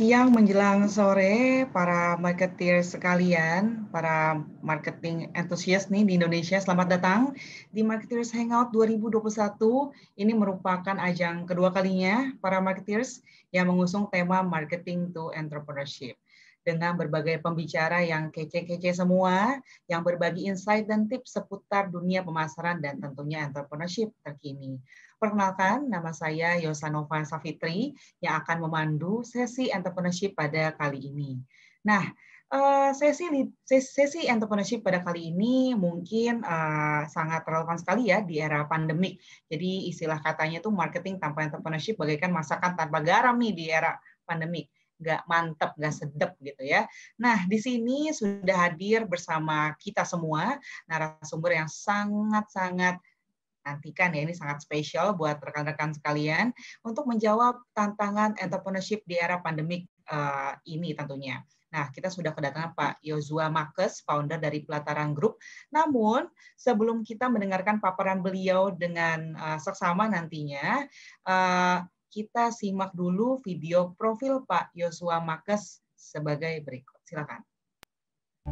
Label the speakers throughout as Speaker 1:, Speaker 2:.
Speaker 1: Siang menjelang sore para marketer sekalian, para marketing enthusiast nih di Indonesia. Selamat datang di Marketers Hangout 2021. Ini merupakan ajang kedua kalinya para marketers yang mengusung tema Marketing to Entrepreneurship dengan berbagai pembicara yang kece-kece semua, yang berbagi insight dan tips seputar dunia pemasaran dan tentunya entrepreneurship terkini. Perkenalkan, nama saya Yosanova Safitri yang akan memandu sesi entrepreneurship pada kali ini. Nah, uh, sesi sesi entrepreneurship pada kali ini mungkin uh, sangat relevan sekali ya di era pandemik. Jadi istilah katanya tuh marketing tanpa entrepreneurship bagaikan masakan tanpa garam nih di era pandemik nggak mantep, nggak sedep gitu ya. Nah, di sini sudah hadir bersama kita semua narasumber yang sangat-sangat nantikan ya ini sangat spesial buat rekan-rekan sekalian untuk menjawab tantangan entrepreneurship di era pandemik uh, ini tentunya. Nah, kita sudah kedatangan Pak Yozua Makes, founder dari Pelataran Group. Namun, sebelum kita mendengarkan paparan beliau dengan uh, seksama nantinya, uh, kita simak dulu video profil Pak Yozua Makes sebagai berikut. Silakan.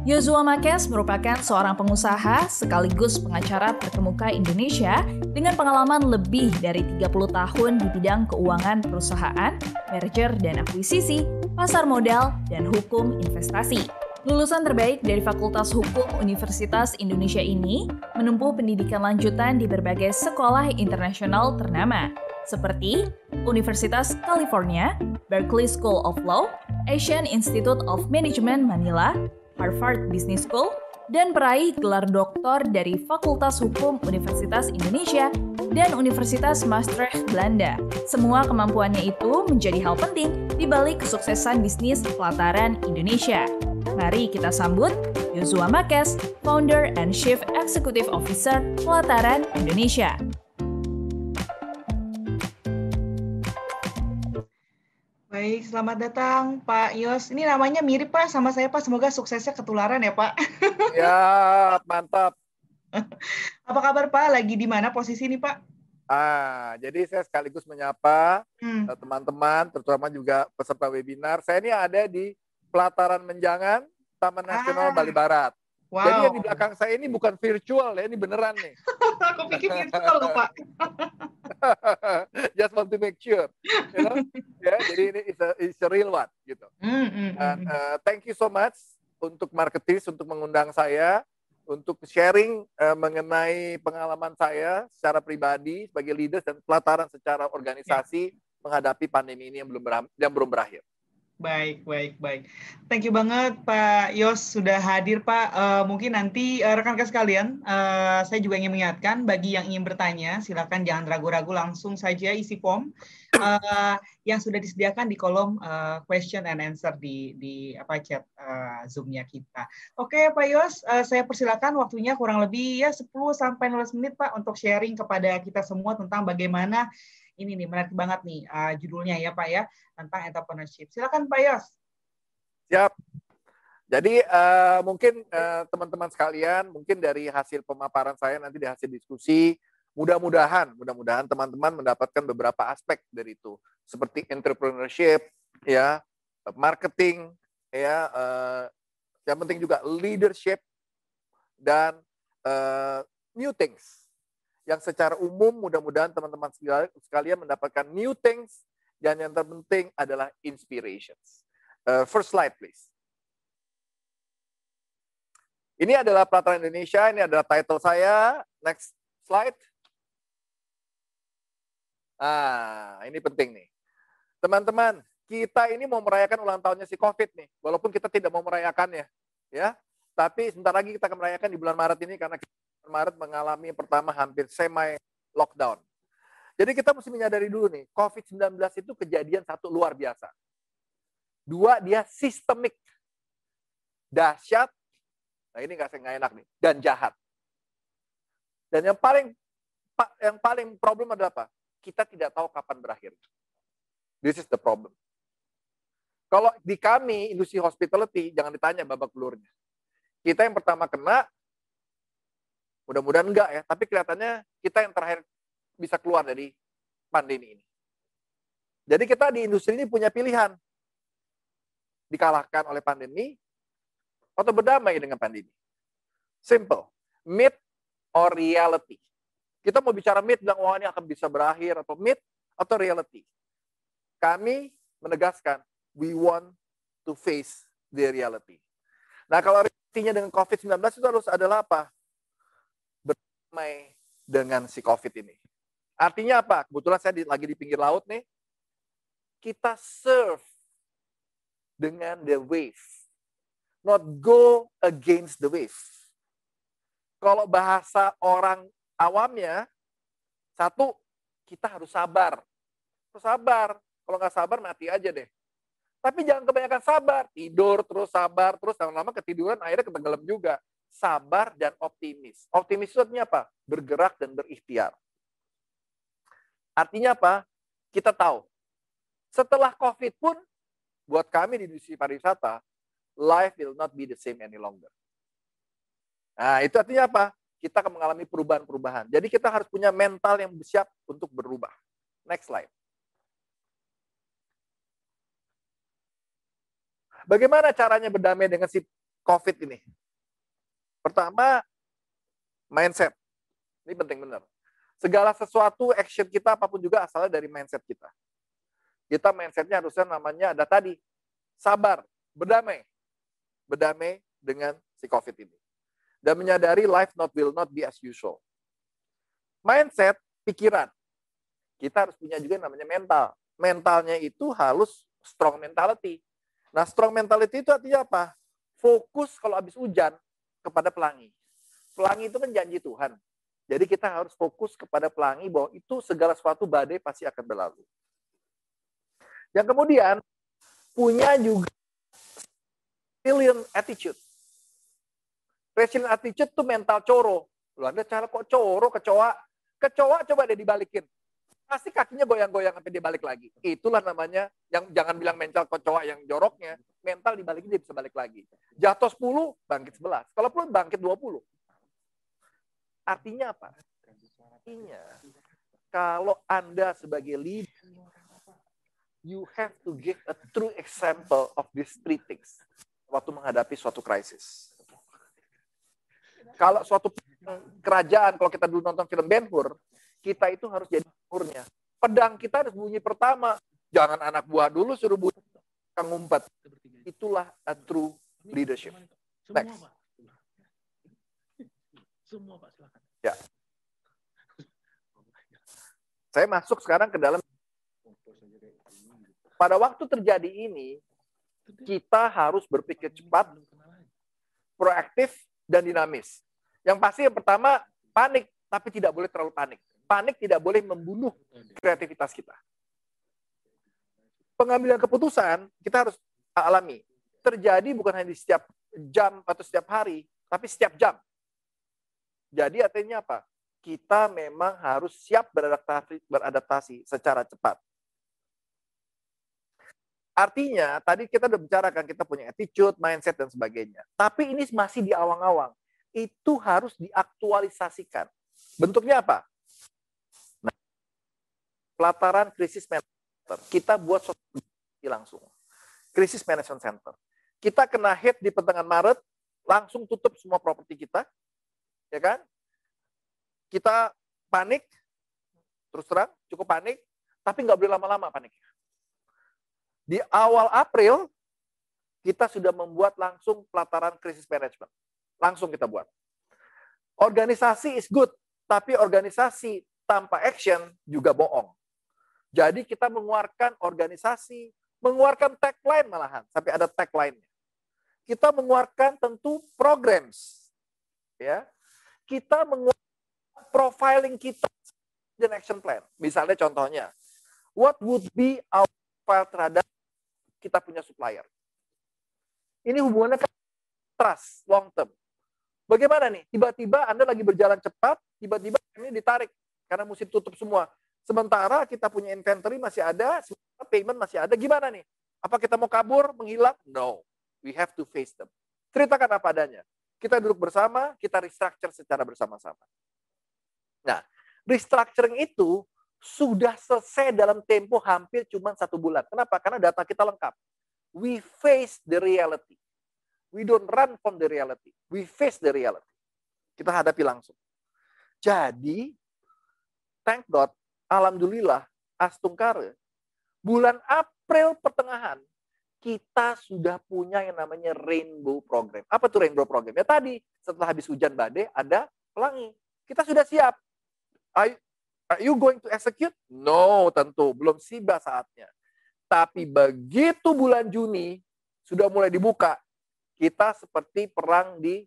Speaker 2: Yozua Makes merupakan seorang pengusaha sekaligus pengacara terkemuka Indonesia dengan pengalaman lebih dari 30 tahun di bidang keuangan perusahaan, merger dan akuisisi, pasar modal, dan hukum investasi. Lulusan terbaik dari Fakultas Hukum Universitas Indonesia ini menempuh pendidikan lanjutan di berbagai sekolah internasional ternama, seperti Universitas California, Berkeley School of Law, Asian Institute of Management Manila, Harvard Business School, dan peraih gelar doktor dari Fakultas Hukum Universitas Indonesia dan Universitas Maastricht Belanda. Semua kemampuannya itu menjadi hal penting di balik kesuksesan bisnis pelataran Indonesia. Mari kita sambut Yosua Makes, Founder and Chief Executive Officer Pelataran Indonesia.
Speaker 1: Baik, selamat datang Pak Yos. Ini namanya mirip Pak sama saya Pak. Semoga suksesnya ketularan ya Pak.
Speaker 3: Ya, mantap.
Speaker 1: Apa kabar Pak? Lagi di mana posisi ini Pak?
Speaker 3: Ah, jadi saya sekaligus menyapa hmm. Eh, teman-teman, hmm. terutama juga peserta webinar. Saya ini ada di Pelataran Menjangan, Taman Nasional ah. Bali Barat. Wow. Jadi yang di belakang saya ini bukan virtual ya, ini beneran nih.
Speaker 1: Aku pikir virtual loh Pak.
Speaker 3: Just want to make sure, you know? ya, jadi ini is a, is a real one gitu. Mm, mm, Dan uh, thank you so much untuk marketis untuk mengundang saya untuk sharing uh, mengenai pengalaman saya secara pribadi sebagai leader dan pelataran secara organisasi yeah. menghadapi pandemi ini yang belum yang belum berakhir.
Speaker 1: Baik, baik, baik. Thank you banget Pak Yos sudah hadir Pak. Uh, mungkin nanti uh, rekan-rekan sekalian, uh, saya juga ingin mengingatkan bagi yang ingin bertanya, silakan jangan ragu-ragu langsung saja isi form uh, yang sudah disediakan di kolom uh, question and answer di di apa chat uh, Zoom-nya kita. Oke Pak Yos, uh, saya persilakan waktunya kurang lebih ya 10 sampai 15 menit Pak untuk sharing kepada kita semua tentang bagaimana ini nih menarik banget nih uh, judulnya ya Pak ya tentang entrepreneurship. Silakan Pak Yos.
Speaker 3: Siap. Jadi uh, mungkin uh, teman-teman sekalian, mungkin dari hasil pemaparan saya nanti di hasil diskusi, mudah-mudahan, mudah-mudahan teman-teman mendapatkan beberapa aspek dari itu, seperti entrepreneurship, ya, marketing, ya, uh, yang penting juga leadership dan uh, new things yang secara umum mudah-mudahan teman-teman sekalian mendapatkan new things dan yang terpenting adalah inspirations. Uh, first slide please. Ini adalah pelataran Indonesia, ini adalah title saya. Next slide. Ah, ini penting nih. Teman-teman, kita ini mau merayakan ulang tahunnya si COVID nih, walaupun kita tidak mau merayakannya, ya. Tapi sebentar lagi kita akan merayakan di bulan Maret ini karena Maret mengalami pertama hampir semi lockdown. Jadi kita mesti menyadari dulu nih, COVID-19 itu kejadian satu luar biasa. Dua, dia sistemik. Dahsyat, nah ini nggak enak nih, dan jahat. Dan yang paling yang paling problem adalah apa? Kita tidak tahu kapan berakhir. This is the problem. Kalau di kami, industri hospitality, jangan ditanya babak belurnya. Kita yang pertama kena, Mudah-mudahan enggak ya, tapi kelihatannya kita yang terakhir bisa keluar dari pandemi ini. Jadi kita di industri ini punya pilihan. Dikalahkan oleh pandemi atau berdamai dengan pandemi. Simple. Myth or reality. Kita mau bicara myth, bilang, wah ini akan bisa berakhir, atau myth, atau reality. Kami menegaskan, we want to face the reality. Nah, kalau realitinya dengan COVID-19 itu harus adalah apa? Berdamai dengan si COVID ini. Artinya apa? Kebetulan saya di, lagi di pinggir laut nih. Kita serve dengan the wave. Not go against the wave. Kalau bahasa orang awamnya, satu, kita harus sabar. Harus sabar. Kalau nggak sabar, mati aja deh. Tapi jangan kebanyakan sabar. Tidur terus sabar, terus lama-lama ketiduran, akhirnya ketenggelam juga. Sabar dan optimis. Optimis itu artinya apa? Bergerak dan berikhtiar. Artinya apa? Kita tahu. Setelah COVID pun, buat kami di industri pariwisata, life will not be the same any longer. Nah, itu artinya apa? Kita akan mengalami perubahan-perubahan. Jadi kita harus punya mental yang siap untuk berubah. Next slide. Bagaimana caranya berdamai dengan si COVID ini? Pertama, mindset. Ini penting benar. Segala sesuatu, action kita, apa pun juga asalnya dari mindset kita. Kita mindsetnya harusnya namanya ada tadi, sabar, berdamai. Berdamai dengan si COVID ini. Dan menyadari life not will not be as usual. Mindset, pikiran. Kita harus punya juga namanya mental. Mentalnya itu harus strong mentality. Nah, strong mentality itu artinya apa? Fokus kalau habis hujan kepada pelangi. Pelangi itu kan janji Tuhan. Jadi kita harus fokus kepada pelangi bahwa itu segala sesuatu badai pasti akan berlalu. Yang kemudian punya juga resilient attitude. Resilient attitude itu mental coro. Lu ada cara kok coro, kecoa. Kecoa coba deh dibalikin. Pasti kakinya goyang-goyang sampai dia balik lagi. Itulah namanya, yang jangan bilang mental kecoa yang joroknya, mental dibalikin dia bisa balik lagi. Jatuh 10, bangkit 11. Kalau perlu bangkit 20. Artinya apa? Artinya, kalau Anda sebagai leader, you have to give a true example of these three things waktu menghadapi suatu krisis. Kalau suatu kerajaan, kalau kita dulu nonton film Ben Hur, kita itu harus jadi hurnya. Pedang kita harus bunyi pertama. Jangan anak buah dulu suruh bunyi ngumpet. Itulah a true leadership. Next. Semua Pak silakan. Ya. Saya masuk sekarang ke dalam pada waktu terjadi ini kita harus berpikir cepat, proaktif dan dinamis. Yang pasti yang pertama panik, tapi tidak boleh terlalu panik. Panik tidak boleh membunuh kreativitas kita. Pengambilan keputusan kita harus alami. Terjadi bukan hanya di setiap jam atau setiap hari, tapi setiap jam. Jadi artinya apa? Kita memang harus siap beradaptasi, beradaptasi secara cepat. Artinya, tadi kita udah bicarakan kita punya attitude, mindset, dan sebagainya. Tapi ini masih di awang-awang. Itu harus diaktualisasikan. Bentuknya apa? Nah, pelataran krisis manager. Kita buat langsung. Krisis management center. Kita kena hit di pertengahan Maret, langsung tutup semua properti kita, ya kan? Kita panik, terus terang, cukup panik, tapi nggak boleh lama-lama paniknya. Di awal April, kita sudah membuat langsung pelataran krisis management. Langsung kita buat. Organisasi is good, tapi organisasi tanpa action juga bohong. Jadi kita mengeluarkan organisasi, mengeluarkan tagline malahan, sampai ada tagline-nya. Kita mengeluarkan tentu programs. Ya, kita menguasai profiling kita dan action plan. Misalnya contohnya, what would be our file terhadap kita punya supplier? Ini hubungannya kan trust, long term. Bagaimana nih? Tiba-tiba Anda lagi berjalan cepat, tiba-tiba ini ditarik karena mesti tutup semua. Sementara kita punya inventory masih ada, payment masih ada. Gimana nih? Apa kita mau kabur, menghilang? No. We have to face them. Ceritakan apa adanya. Kita duduk bersama, kita restructure secara bersama-sama. Nah, restructuring itu sudah selesai dalam tempo hampir cuma satu bulan. Kenapa? Karena data kita lengkap. We face the reality. We don't run from the reality. We face the reality. Kita hadapi langsung. Jadi, thank God, Alhamdulillah, Astungkare, bulan April pertengahan, kita sudah punya yang namanya Rainbow Program. Apa tuh Rainbow Program? Ya tadi, setelah habis hujan badai, ada pelangi. Kita sudah siap. Are Are you going to execute? No, tentu. Belum tiba saatnya. Tapi begitu bulan Juni sudah mulai dibuka, kita seperti perang di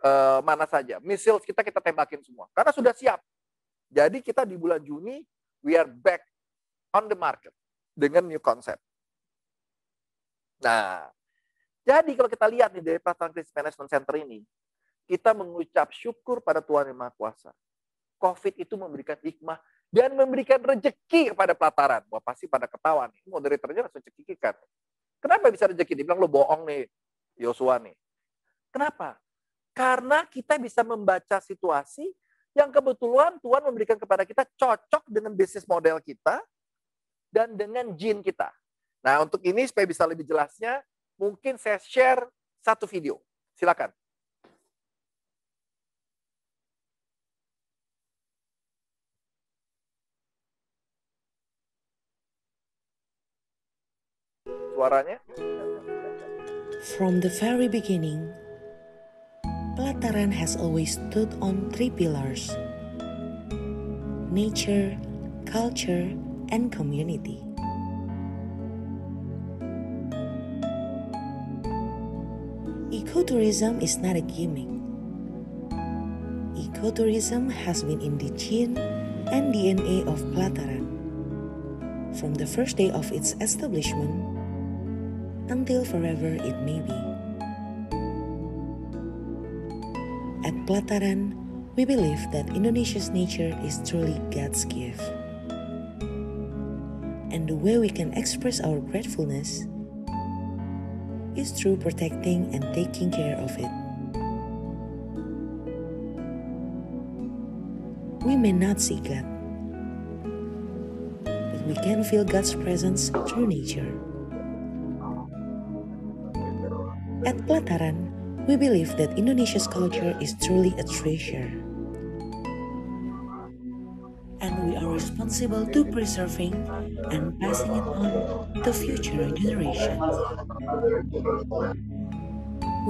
Speaker 3: uh, mana saja. Misil kita kita tembakin semua. Karena sudah siap. Jadi kita di bulan Juni, we are back on the market dengan new concept. Nah, jadi kalau kita lihat nih dari Pelataran Crisis Management Center ini, kita mengucap syukur pada Tuhan Yang Maha Kuasa COVID itu memberikan hikmah dan memberikan rejeki kepada pelataran. Wah pasti pada ketawa nih. Moderatornya langsung cekikikan. Kenapa bisa rejeki? Dia bilang lo bohong nih, Yosua nih. Kenapa? Karena kita bisa membaca situasi yang kebetulan Tuhan memberikan kepada kita cocok dengan bisnis model kita dan dengan jin kita. Nah, untuk ini supaya bisa lebih jelasnya, mungkin saya share satu video. Silakan. suaranya.
Speaker 4: From the very beginning, Pelataran has always stood on three pillars nature, culture, and community. Ecotourism is not a gimmick. Ecotourism has been in the gene and DNA of Pelataran. From the first day of its establishment, until forever it may be. At Pelataran, we believe that Indonesia's nature is truly God's gift. And the way we can express our gratefulness is through protecting and taking care of it. We may not see God, but we can feel God's presence through nature. At Pelataran, we believe that Indonesia's culture is truly a treasure. And we are responsible to preserving and passing it on to future generations.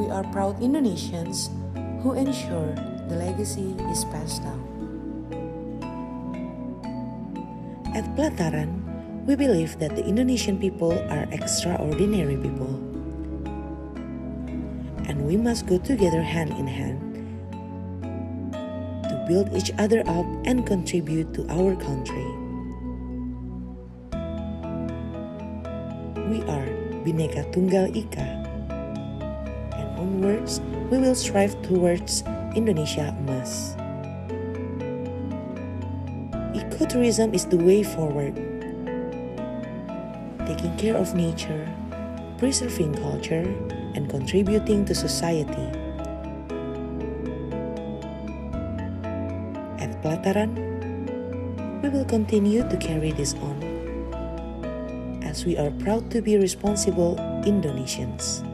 Speaker 4: We are proud Indonesians who ensure the legacy is passed down. At Plataran, we believe that the Indonesian people are extraordinary people and we must go together hand in hand to build each other up and contribute to our country. We are Bineka Tunggal Ika, and onwards we will strive towards Indonesia Emas. Ecotourism is the way forward. Taking care of nature, preserving culture, and contributing to society. At Pelataran, we will continue to carry this on as we are proud to be responsible Indonesians.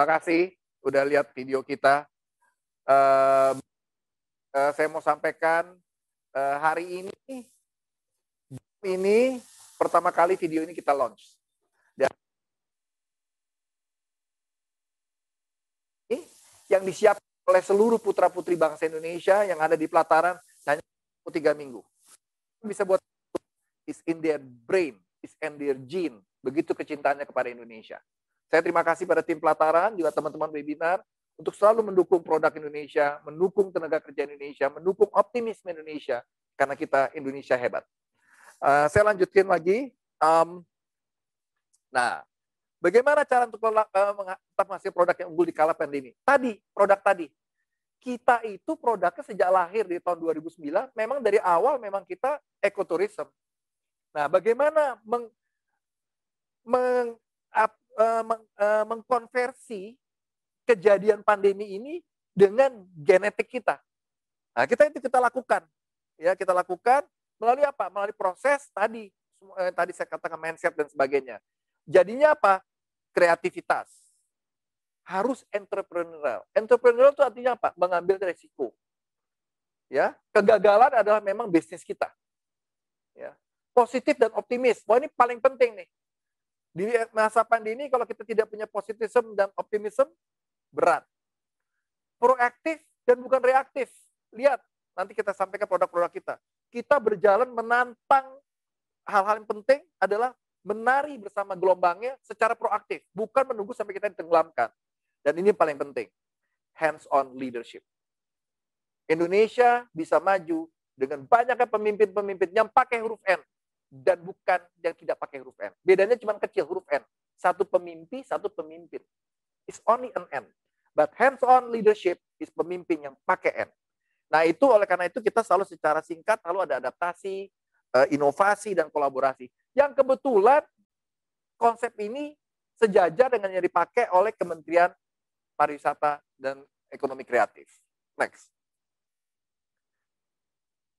Speaker 3: Terima kasih udah lihat video kita. Uh, uh, saya mau sampaikan uh, hari ini ini pertama kali video ini kita launch. Dan yang disiapkan oleh seluruh putra-putri bangsa Indonesia yang ada di pelataran hanya tiga minggu. Bisa buat is in their brain, is in their gene. Begitu kecintaannya kepada Indonesia. Saya terima kasih pada tim pelataran, juga teman-teman webinar, untuk selalu mendukung produk Indonesia, mendukung tenaga kerja Indonesia, mendukung optimisme Indonesia, karena kita Indonesia hebat. Uh, saya lanjutkan lagi. Um, nah, bagaimana cara untuk uh, tetap menghasilkan produk yang unggul di kala pandemi? Tadi, produk tadi kita itu produknya sejak lahir di tahun 2009, memang dari awal memang kita ekoturism. Nah, bagaimana meng, meng, uh, meng, uh, mengkonversi kejadian pandemi ini dengan genetik kita? Nah, kita itu kita lakukan. Ya, kita lakukan melalui apa? Melalui proses tadi, eh, tadi saya katakan mindset dan sebagainya. Jadinya apa? Kreativitas harus entrepreneurial. Entrepreneurial itu artinya apa? Mengambil resiko. Ya, kegagalan adalah memang bisnis kita. Ya. Positif dan optimis. Wah, ini paling penting nih. Di masa pandemi kalau kita tidak punya positivism dan optimism berat. Proaktif dan bukan reaktif. Lihat, nanti kita sampaikan produk-produk kita. Kita berjalan menantang hal-hal yang penting adalah menari bersama gelombangnya secara proaktif, bukan menunggu sampai kita ditenggelamkan. Dan ini paling penting, hands-on leadership. Indonesia bisa maju dengan banyaknya pemimpin-pemimpin yang pakai huruf N dan bukan yang tidak pakai huruf N. Bedanya cuma kecil huruf N. Satu pemimpi, satu pemimpin. It's only an N. But hands-on leadership is pemimpin yang pakai N. Nah itu oleh karena itu kita selalu secara singkat selalu ada adaptasi, eh, inovasi, dan kolaborasi. Yang kebetulan konsep ini sejajar dengan yang dipakai oleh Kementerian pariwisata, dan ekonomi kreatif. Next.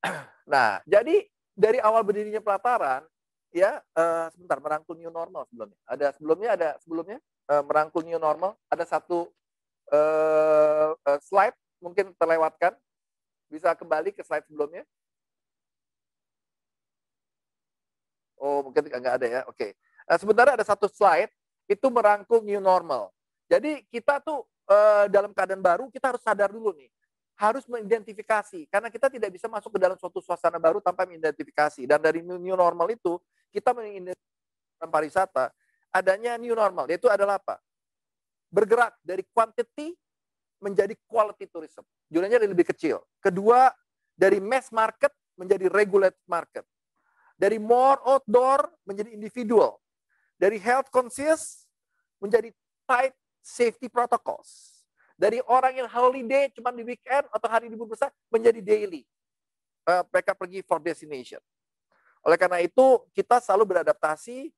Speaker 3: Nah, jadi dari awal berdirinya pelataran, ya uh, sebentar merangkul new normal sebelumnya. Ada sebelumnya ada sebelumnya uh, merangkul new normal. Ada satu uh, uh, slide mungkin terlewatkan. Bisa kembali ke slide sebelumnya. Oh mungkin nggak ada ya. Oke. Okay. Nah, sebentar ada satu slide itu merangkul new normal. Jadi kita tuh uh, dalam keadaan baru kita harus sadar dulu nih. Harus mengidentifikasi karena kita tidak bisa masuk ke dalam suatu suasana baru tanpa mengidentifikasi. Dan dari new, normal itu kita mengidentifikasi pariwisata adanya new normal yaitu adalah apa? Bergerak dari quantity menjadi quality tourism. Jumlahnya lebih kecil. Kedua, dari mass market menjadi regulated market. Dari more outdoor menjadi individual. Dari health conscious menjadi tight safety protocols. Dari orang yang holiday cuma di weekend atau hari libur besar menjadi daily. Uh, mereka pergi for destination. Oleh karena itu, kita selalu beradaptasi,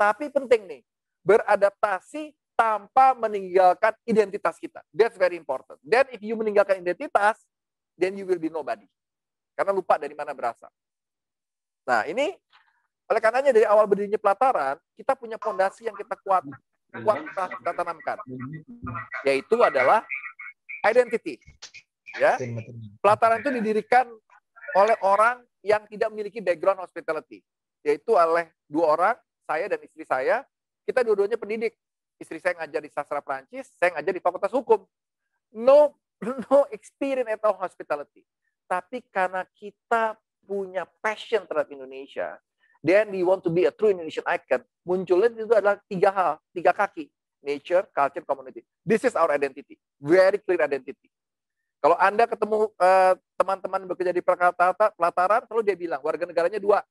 Speaker 3: tapi penting nih, beradaptasi tanpa meninggalkan identitas kita. That's very important. Then if you meninggalkan identitas, then you will be nobody. Karena lupa dari mana berasal. Nah, ini oleh karenanya dari awal berdirinya pelataran, kita punya fondasi yang kita kuat kualitas kita tanamkan, yaitu adalah identity. Ya, pelataran itu didirikan oleh orang yang tidak memiliki background hospitality, yaitu oleh dua orang, saya dan istri saya. Kita dua-duanya pendidik. Istri saya ngajar di sastra Prancis, saya ngajar di Fakultas Hukum. No, no experience at all hospitality. Tapi karena kita punya passion terhadap Indonesia, then we want to be a true Indonesian icon, munculnya itu adalah tiga hal, tiga kaki. Nature, culture, community. This is our identity. Very clear identity. Kalau Anda ketemu eh, teman-teman uh, bekerja di pelataran, selalu dia bilang, warga negaranya dua.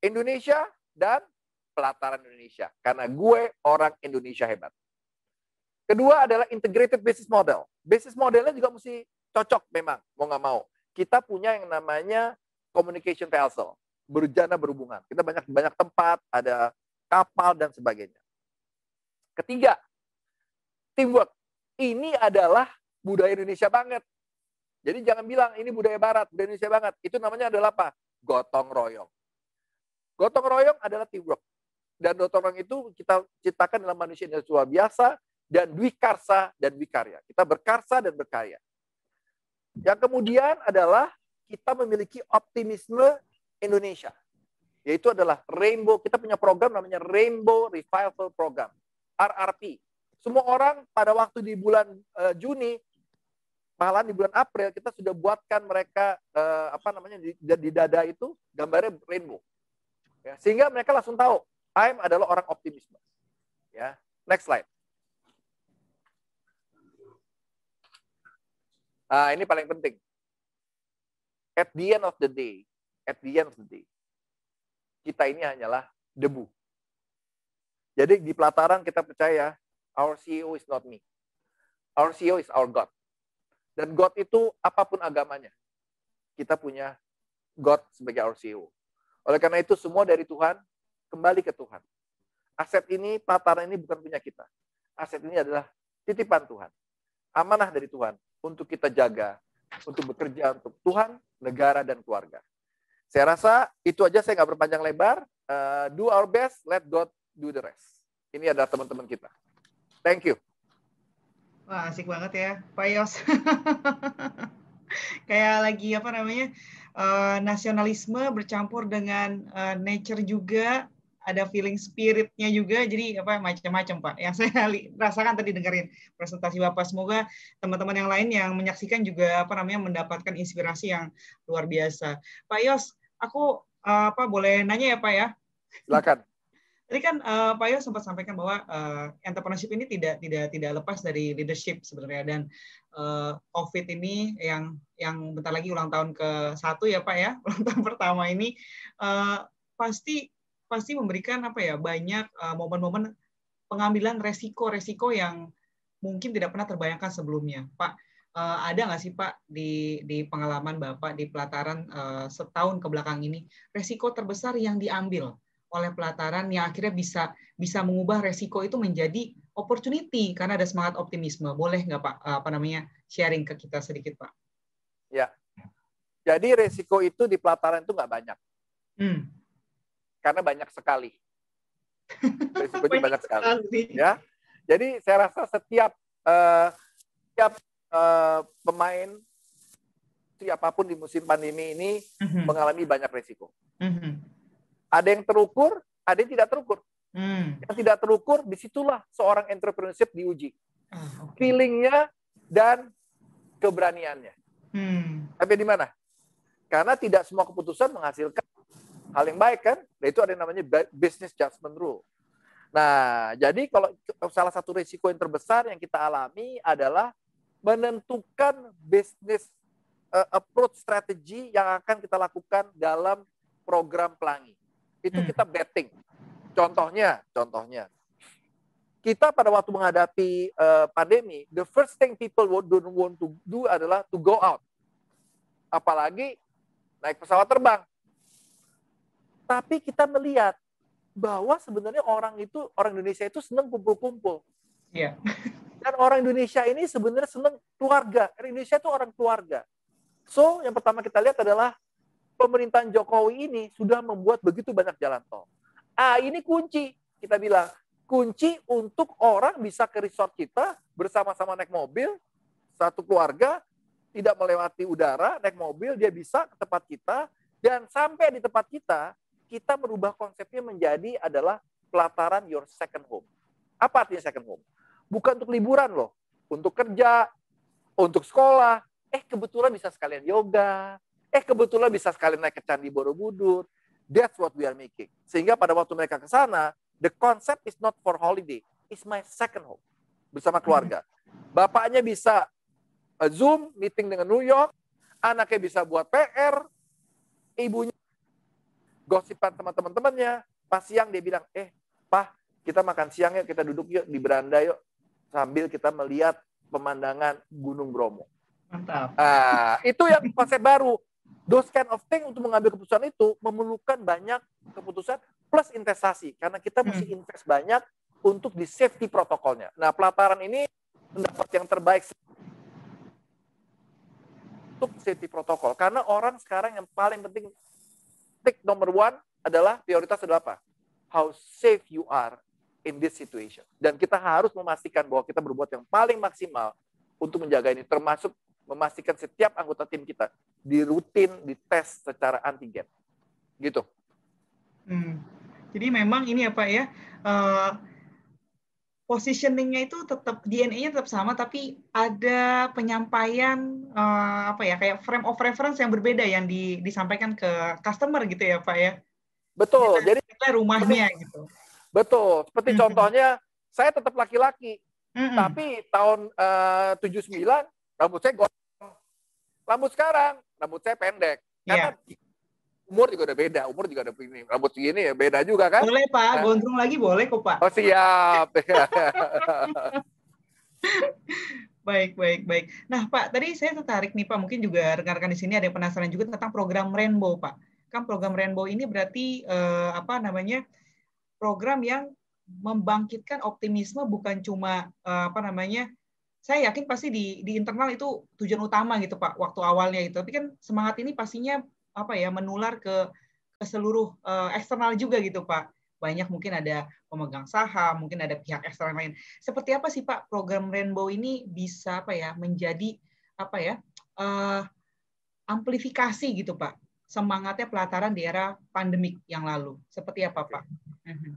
Speaker 3: Indonesia dan pelataran Indonesia. Karena gue orang Indonesia hebat. Kedua adalah integrated business model. Business modelnya juga mesti cocok memang, mau nggak mau. Kita punya yang namanya communication vessel berjana berhubungan. Kita banyak banyak tempat, ada kapal dan sebagainya. Ketiga, teamwork. Ini adalah budaya Indonesia banget. Jadi jangan bilang ini budaya barat, budaya Indonesia banget. Itu namanya adalah apa? Gotong royong. Gotong royong adalah teamwork. Dan gotong royong itu kita ciptakan dalam manusia yang luar biasa. dan dwikarsa dan dwikarya. Kita berkarsa dan berkarya. Yang kemudian adalah kita memiliki optimisme Indonesia. Yaitu adalah Rainbow, kita punya program namanya Rainbow Revival Program, RRP. Semua orang pada waktu di bulan uh, Juni, malah di bulan April kita sudah buatkan mereka uh, apa namanya di, di dada itu gambarnya rainbow. Ya, sehingga mereka langsung tahu, I'm adalah orang optimisme. Ya, next slide. Nah, ini paling penting. At the end of the day, at the end of the day, kita ini hanyalah debu. Jadi di pelataran kita percaya, our CEO is not me. Our CEO is our God. Dan God itu apa pun agamanya. Kita punya God sebagai our CEO. Oleh karena itu semua dari Tuhan kembali ke Tuhan. Aset ini, pelataran ini bukan punya kita. Aset ini adalah titipan Tuhan. Amanah dari Tuhan untuk kita jaga, untuk bekerja untuk Tuhan, negara, dan keluarga. Saya rasa itu aja saya nggak berpanjang lebar. Uh, do our best, let God do the rest. Ini adalah teman-teman kita. Thank you.
Speaker 1: Wah, asik banget ya, Pak Yos. Kayak lagi apa namanya, uh, nasionalisme bercampur dengan uh, nature juga, ada feeling spiritnya juga jadi apa macam-macam pak yang saya rasakan tadi dengerin presentasi bapak semoga teman-teman yang lain yang menyaksikan juga apa namanya mendapatkan inspirasi yang luar biasa pak Yos aku uh, apa boleh nanya ya pak ya?
Speaker 3: Silakan.
Speaker 1: Tadi kan uh, Pak Yos sempat sampaikan bahwa uh, entrepreneurship ini tidak tidak tidak lepas dari leadership sebenarnya. Dan uh, COVID ini yang yang bentar lagi ulang tahun ke satu ya Pak ya? Ulang tahun pertama ini uh, pasti pasti memberikan apa ya banyak uh, momen-momen pengambilan resiko-resiko yang mungkin tidak pernah terbayangkan sebelumnya, Pak. Uh, ada nggak sih Pak di di pengalaman Bapak di pelataran uh, setahun ke belakang ini resiko terbesar yang diambil oleh pelataran yang akhirnya bisa bisa mengubah resiko itu menjadi opportunity karena ada semangat optimisme. Boleh nggak Pak uh, apa namanya sharing ke kita sedikit Pak?
Speaker 3: Ya. Jadi resiko itu di pelataran itu nggak banyak. Hmm karena banyak sekali. Risikonya banyak sekali. Ya. Jadi saya rasa setiap uh, setiap uh, pemain siapa pun di musim pandemi ini mm-hmm. mengalami banyak risiko. Mm-hmm. Ada yang terukur, ada yang tidak terukur. Mm. Yang tidak terukur, di situlah seorang entrepreneurship diuji. Ah, okay. Feelingnya dan keberaniannya. Mm. Tapi di mana? Karena tidak semua keputusan menghasilkan hal yang baik kan? Nah, itu ada yang namanya business judgment rule. Nah, jadi kalau salah satu risiko yang terbesar yang kita alami adalah menentukan bisnis uh, approach strategi yang akan kita lakukan dalam program pelangi. Itu hmm. kita betting. Contohnya, contohnya, kita pada waktu menghadapi uh, pandemi, the first thing people don't want to do adalah to go out. Apalagi naik pesawat terbang. Tapi kita melihat bahwa sebenarnya orang itu orang Indonesia itu senang kumpul-kumpul.
Speaker 1: Iya.
Speaker 3: Dan orang Indonesia ini sebenarnya senang keluarga. Indonesia itu orang keluarga. So, yang pertama kita lihat adalah pemerintahan Jokowi ini sudah membuat begitu banyak jalan tol. Ah, ini kunci. Kita bilang, kunci untuk orang bisa ke resort kita bersama-sama naik mobil, satu keluarga, tidak melewati udara, naik mobil, dia bisa ke tempat kita, dan sampai di tempat kita, kita merubah konsepnya menjadi adalah pelataran your second home. Apa artinya second home? Bukan untuk liburan loh, untuk kerja, untuk sekolah. Eh kebetulan bisa sekalian yoga. Eh kebetulan bisa sekalian naik ke Candi Borobudur. That's what we are making. Sehingga pada waktu mereka ke sana, the concept is not for holiday. It's my second home. Bersama keluarga. Bapaknya bisa uh, Zoom, meeting dengan New York. Anaknya bisa buat PR. Ibunya gosipan sama teman-temannya. Pas siang dia bilang, eh, Pah, kita makan siang yuk, kita duduk yuk di beranda yuk. Sambil kita melihat pemandangan Gunung Bromo.
Speaker 1: Mantap.
Speaker 3: Nah, itu yang konsep baru. Those kind of thing untuk mengambil keputusan itu memerlukan banyak keputusan plus investasi. Karena kita mesti hmm. invest banyak untuk di safety protokolnya. Nah, pelataran ini mendapat yang terbaik untuk safety protokol. Karena orang sekarang yang paling penting tick nomor one adalah prioritas adalah apa? How safe you are in this situation. Dan kita harus memastikan bahwa kita berbuat yang paling maksimal untuk menjaga ini, termasuk memastikan setiap anggota tim kita di rutin dites secara antigen. Gitu.
Speaker 1: Hmm. Jadi memang ini ya Pak ya, uh, positioningnya itu tetap DNA-nya tetap sama, tapi ada penyampaian uh, apa ya kayak frame of reference yang berbeda yang di, disampaikan ke customer gitu ya Pak ya.
Speaker 3: Betul. Kita,
Speaker 1: Jadi kita rumahnya gitu.
Speaker 3: Betul. Seperti mm-hmm. contohnya saya tetap laki-laki, mm-hmm. tapi tahun eh, uh, 79 rambut saya gondrong. Rambut sekarang rambut saya pendek. Karena yeah umur juga udah beda, umur juga udah ini rambut segini ya beda juga kan?
Speaker 1: Boleh Pak, nah. gondrong lagi boleh kok Pak.
Speaker 3: Oh siap.
Speaker 1: baik, baik, baik. Nah Pak, tadi saya tertarik nih Pak, mungkin juga rekan-rekan di sini ada yang penasaran juga tentang program Rainbow Pak. Kan program Rainbow ini berarti eh, apa namanya program yang membangkitkan optimisme bukan cuma eh, apa namanya saya yakin pasti di di internal itu tujuan utama gitu Pak waktu awalnya itu. Tapi kan semangat ini pastinya apa ya menular ke ke seluruh uh, eksternal juga gitu Pak. Banyak mungkin ada pemegang saham, mungkin ada pihak eksternal lain. Seperti apa sih Pak program Rainbow ini bisa apa ya menjadi apa ya uh, amplifikasi gitu Pak semangatnya pelataran di era pandemik yang lalu. Seperti apa Pak? Mhm.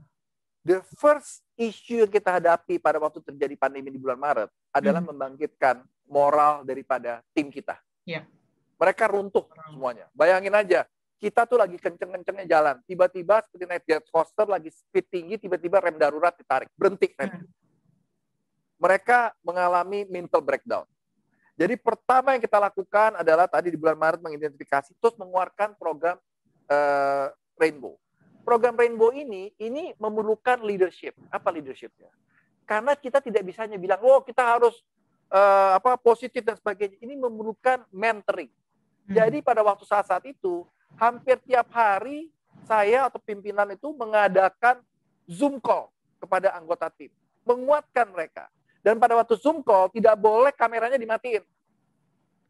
Speaker 3: The first issue yang kita hadapi pada waktu terjadi pandemi di bulan Maret adalah hmm. membangkitkan moral daripada tim kita.
Speaker 1: Yeah.
Speaker 3: Mereka runtuh semuanya. Bayangin aja, kita tuh lagi kenceng-kencengnya jalan. Tiba-tiba seperti naik jet coaster lagi speed tinggi, tiba-tiba rem darurat ditarik. Berhenti rem. Hmm. Mereka mengalami mental breakdown. Jadi pertama yang kita lakukan adalah tadi di bulan Maret mengidentifikasi, terus mengeluarkan program uh, Rainbow. Program Rainbow ini, ini memerlukan leadership. Apa leadershipnya? Karena kita tidak bisa hanya bilang, oh kita harus uh, apa positif dan sebagainya. Ini memerlukan mentoring. Hmm. Jadi pada waktu saat-saat itu, hampir tiap hari saya atau pimpinan itu mengadakan Zoom call kepada anggota tim. Menguatkan mereka. Dan pada waktu Zoom call, tidak boleh kameranya dimatiin.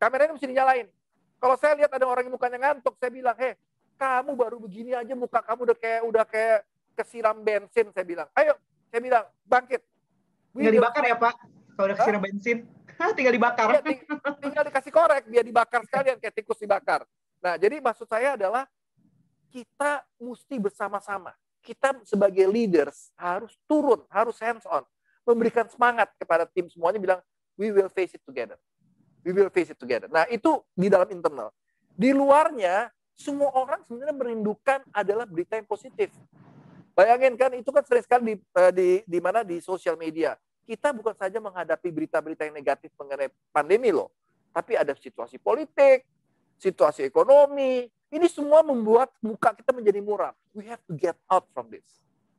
Speaker 3: Kameranya mesti dinyalain. Kalau saya lihat ada orang yang mukanya ngantuk, saya bilang, heh, kamu baru begini aja muka kamu udah kayak udah kayak kesiram bensin. Saya bilang, ayo, saya bilang, bangkit.
Speaker 1: Tinggal dibakar ya Pak, kalau udah kesiram bensin. tinggal dibakar. Ya,
Speaker 3: tinggal dikasih korek, biar dibakar sekalian kayak tikus dibakar. Nah, jadi maksud saya adalah kita mesti bersama-sama. Kita sebagai leaders harus turun, harus hands on, memberikan semangat kepada tim semuanya bilang we will face it together. We will face it together. Nah, itu di dalam internal. Di luarnya semua orang sebenarnya merindukan adalah berita yang positif. Bayangin kan itu kan sering sekali di eh, di, di mana di sosial media kita bukan saja menghadapi berita-berita yang negatif mengenai pandemi loh, tapi ada situasi politik, situasi ekonomi. Ini semua membuat muka kita menjadi muram. We have to get out from this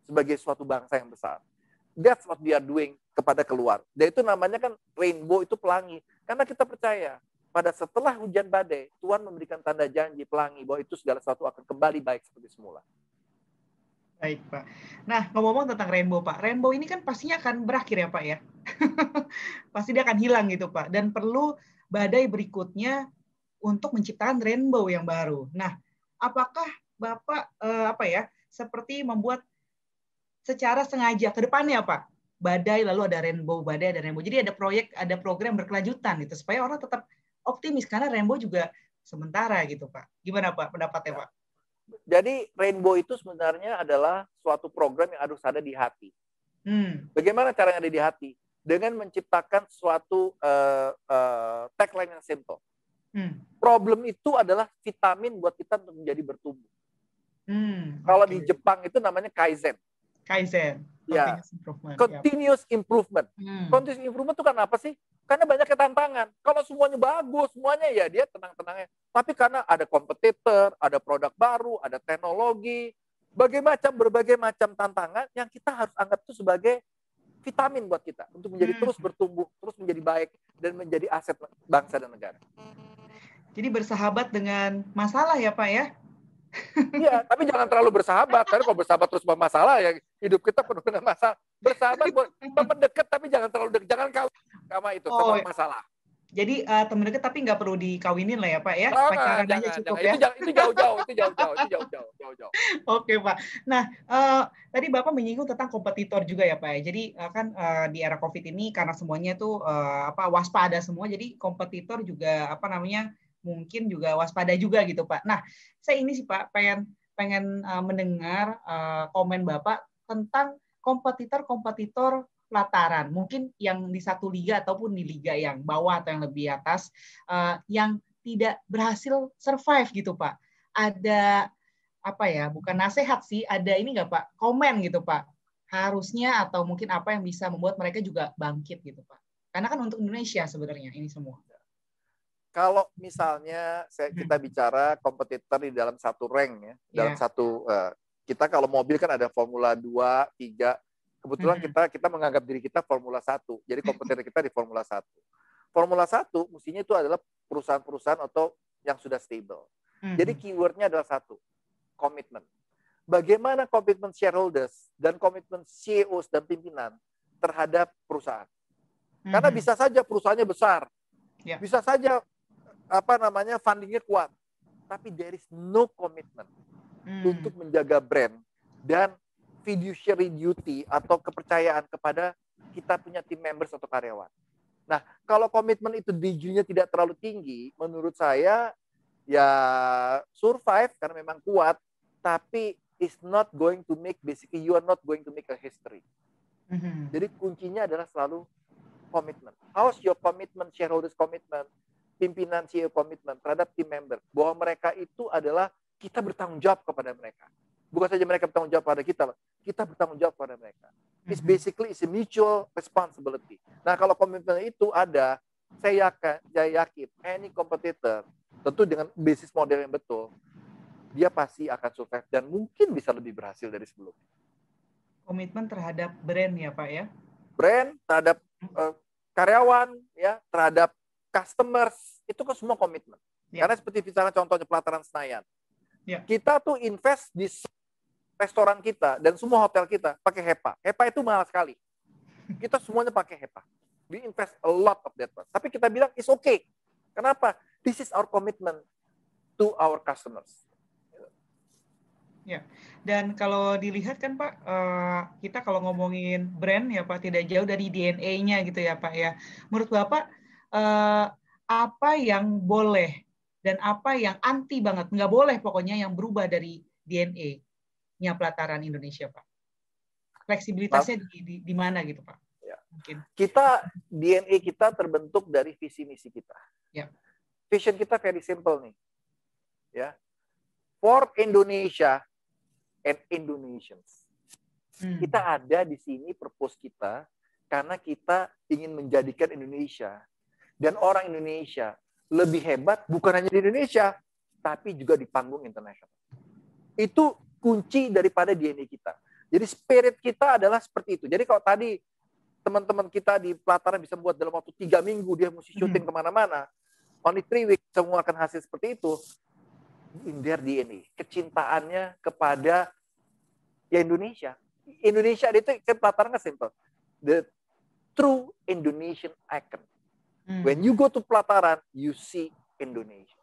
Speaker 3: sebagai suatu bangsa yang besar. That's what we are doing kepada keluar. Dan itu namanya kan rainbow itu pelangi. Karena kita percaya pada setelah hujan badai, Tuhan memberikan tanda janji pelangi bahwa itu segala sesuatu akan kembali baik seperti semula.
Speaker 1: Baik, Pak. Nah, ngomong-ngomong tentang rainbow, Pak. Rainbow ini kan pastinya akan berakhir ya, Pak ya. Pasti dia akan hilang gitu, Pak. Dan perlu badai berikutnya untuk menciptakan rainbow yang baru. Nah, apakah Bapak eh, apa ya, seperti membuat secara sengaja ke depannya, Pak? Badai lalu ada rainbow, badai ada rainbow. Jadi ada proyek, ada program berkelanjutan gitu supaya orang tetap optimis karena rainbow juga sementara gitu, Pak. Gimana, Pak, pendapatnya, Pak?
Speaker 3: Jadi rainbow itu sebenarnya adalah suatu program yang harus ada di hati. Hmm. Bagaimana caranya ada di hati? Dengan menciptakan suatu uh, uh, tagline yang simple. Hmm. Problem itu adalah vitamin buat kita untuk menjadi bertumbuh. Hmm, Kalau di Jepang itu namanya kaizen.
Speaker 1: Kaizen.
Speaker 3: Ya. Continuous improvement. Continuous improvement. Hmm. Continuous improvement itu kan apa sih? Karena banyak ketantangan. Kalau semuanya bagus, semuanya ya dia tenang-tenangnya. Tapi karena ada kompetitor, ada produk baru, ada teknologi, berbagai macam berbagai macam tantangan yang kita harus anggap itu sebagai vitamin buat kita untuk menjadi hmm. terus bertumbuh, terus menjadi baik dan menjadi aset bangsa dan negara.
Speaker 1: Jadi bersahabat dengan masalah ya Pak ya?
Speaker 3: Iya, tapi jangan terlalu bersahabat. Karena kalau bersahabat terus bermasalah ya hidup kita penuh dengan masalah. Bersahabat buat teman dekat tapi jangan terlalu dekat. Jangan kau sama itu, oh, sama masalah.
Speaker 1: Jadi uh, teman dekat tapi nggak perlu dikawinin lah ya Pak ya.
Speaker 3: Oh, Pacaran aja cukup jangan. ya. Itu jauh-jauh, itu jauh-jauh, itu jauh-jauh, jauh-jauh.
Speaker 1: Oke Pak. Nah uh, tadi Bapak menyinggung tentang kompetitor juga ya Pak ya. Jadi uh, kan uh, di era COVID ini karena semuanya tuh uh, apa waspada semua, jadi kompetitor juga apa namanya mungkin juga waspada juga gitu Pak. Nah saya ini sih Pak pengen pengen uh, mendengar uh, komen Bapak tentang kompetitor-kompetitor pelataran, mungkin yang di satu liga ataupun di liga yang bawah atau yang lebih atas, uh, yang tidak berhasil survive gitu Pak. Ada apa ya? Bukan nasihat sih, ada ini nggak Pak? Komen gitu Pak. Harusnya atau mungkin apa yang bisa membuat mereka juga bangkit gitu Pak. Karena kan untuk Indonesia sebenarnya ini semua.
Speaker 3: Kalau misalnya saya, hmm. kita bicara kompetitor di dalam satu rank ya, dalam yeah. satu uh, kita kalau mobil kan ada Formula 2, 3, Kebetulan kita kita menganggap diri kita Formula 1. Jadi kompetitor kita di Formula 1. Formula 1 mestinya itu adalah perusahaan-perusahaan atau yang sudah stable. Jadi keywordnya adalah satu, komitmen. Bagaimana komitmen shareholders dan komitmen CEOs dan pimpinan terhadap perusahaan. Karena bisa saja perusahaannya besar, ya. bisa saja apa namanya fundingnya kuat, tapi there is no commitment hmm. untuk menjaga brand dan fiduciary duty atau kepercayaan kepada kita punya tim members atau karyawan. Nah, kalau komitmen itu dijunya tidak terlalu tinggi, menurut saya ya survive karena memang kuat, tapi is not going to make basically you are not going to make a history. Mm-hmm. Jadi kuncinya adalah selalu komitmen. How's your commitment, shareholders commitment, pimpinan CEO commitment terhadap tim member bahwa mereka itu adalah kita bertanggung jawab kepada mereka bukan saja mereka bertanggung jawab pada kita, kita bertanggung jawab pada mereka. It's mm-hmm. basically it's a mutual responsibility. Nah, kalau komitmen itu ada, saya yakin, saya yakin any competitor tentu dengan bisnis model yang betul, dia pasti akan survive dan mungkin bisa lebih berhasil dari sebelumnya.
Speaker 1: Komitmen terhadap brand ya, Pak ya?
Speaker 3: Brand terhadap uh, karyawan ya, terhadap customers, itu kan semua komitmen. Ya. Karena seperti misalnya contohnya pelataran Senayan. Ya. Kita tuh invest di restoran kita dan semua hotel kita pakai HEPA. HEPA itu mahal sekali. Kita semuanya pakai HEPA. We invest a lot of that. Tapi kita bilang it's okay. Kenapa? This is our commitment to our customers.
Speaker 1: Ya, dan kalau dilihat kan Pak, eh, kita kalau ngomongin brand ya Pak, tidak jauh dari DNA-nya gitu ya Pak ya. Menurut Bapak, eh, apa yang boleh dan apa yang anti banget, nggak boleh pokoknya yang berubah dari DNA nya pelataran Indonesia, Pak? Fleksibilitasnya di, di, di mana gitu, Pak?
Speaker 3: Ya. Mungkin. Kita DNA kita terbentuk dari visi misi kita. Ya. Vision kita very simple nih. Ya. For Indonesia and Indonesians. Hmm. Kita ada di sini purpose kita karena kita ingin menjadikan Indonesia dan orang Indonesia lebih hebat bukan hanya di Indonesia tapi juga di panggung internasional. Itu kunci daripada DNA kita. Jadi spirit kita adalah seperti itu. Jadi kalau tadi teman-teman kita di pelataran bisa buat dalam waktu tiga minggu dia mesti hmm. syuting ke mana-mana, only three weeks semua akan hasil seperti itu. In their DNA, kecintaannya kepada ya Indonesia. Indonesia itu kan pelataran simple. The true Indonesian icon. Hmm. When you go to pelataran, you see Indonesia.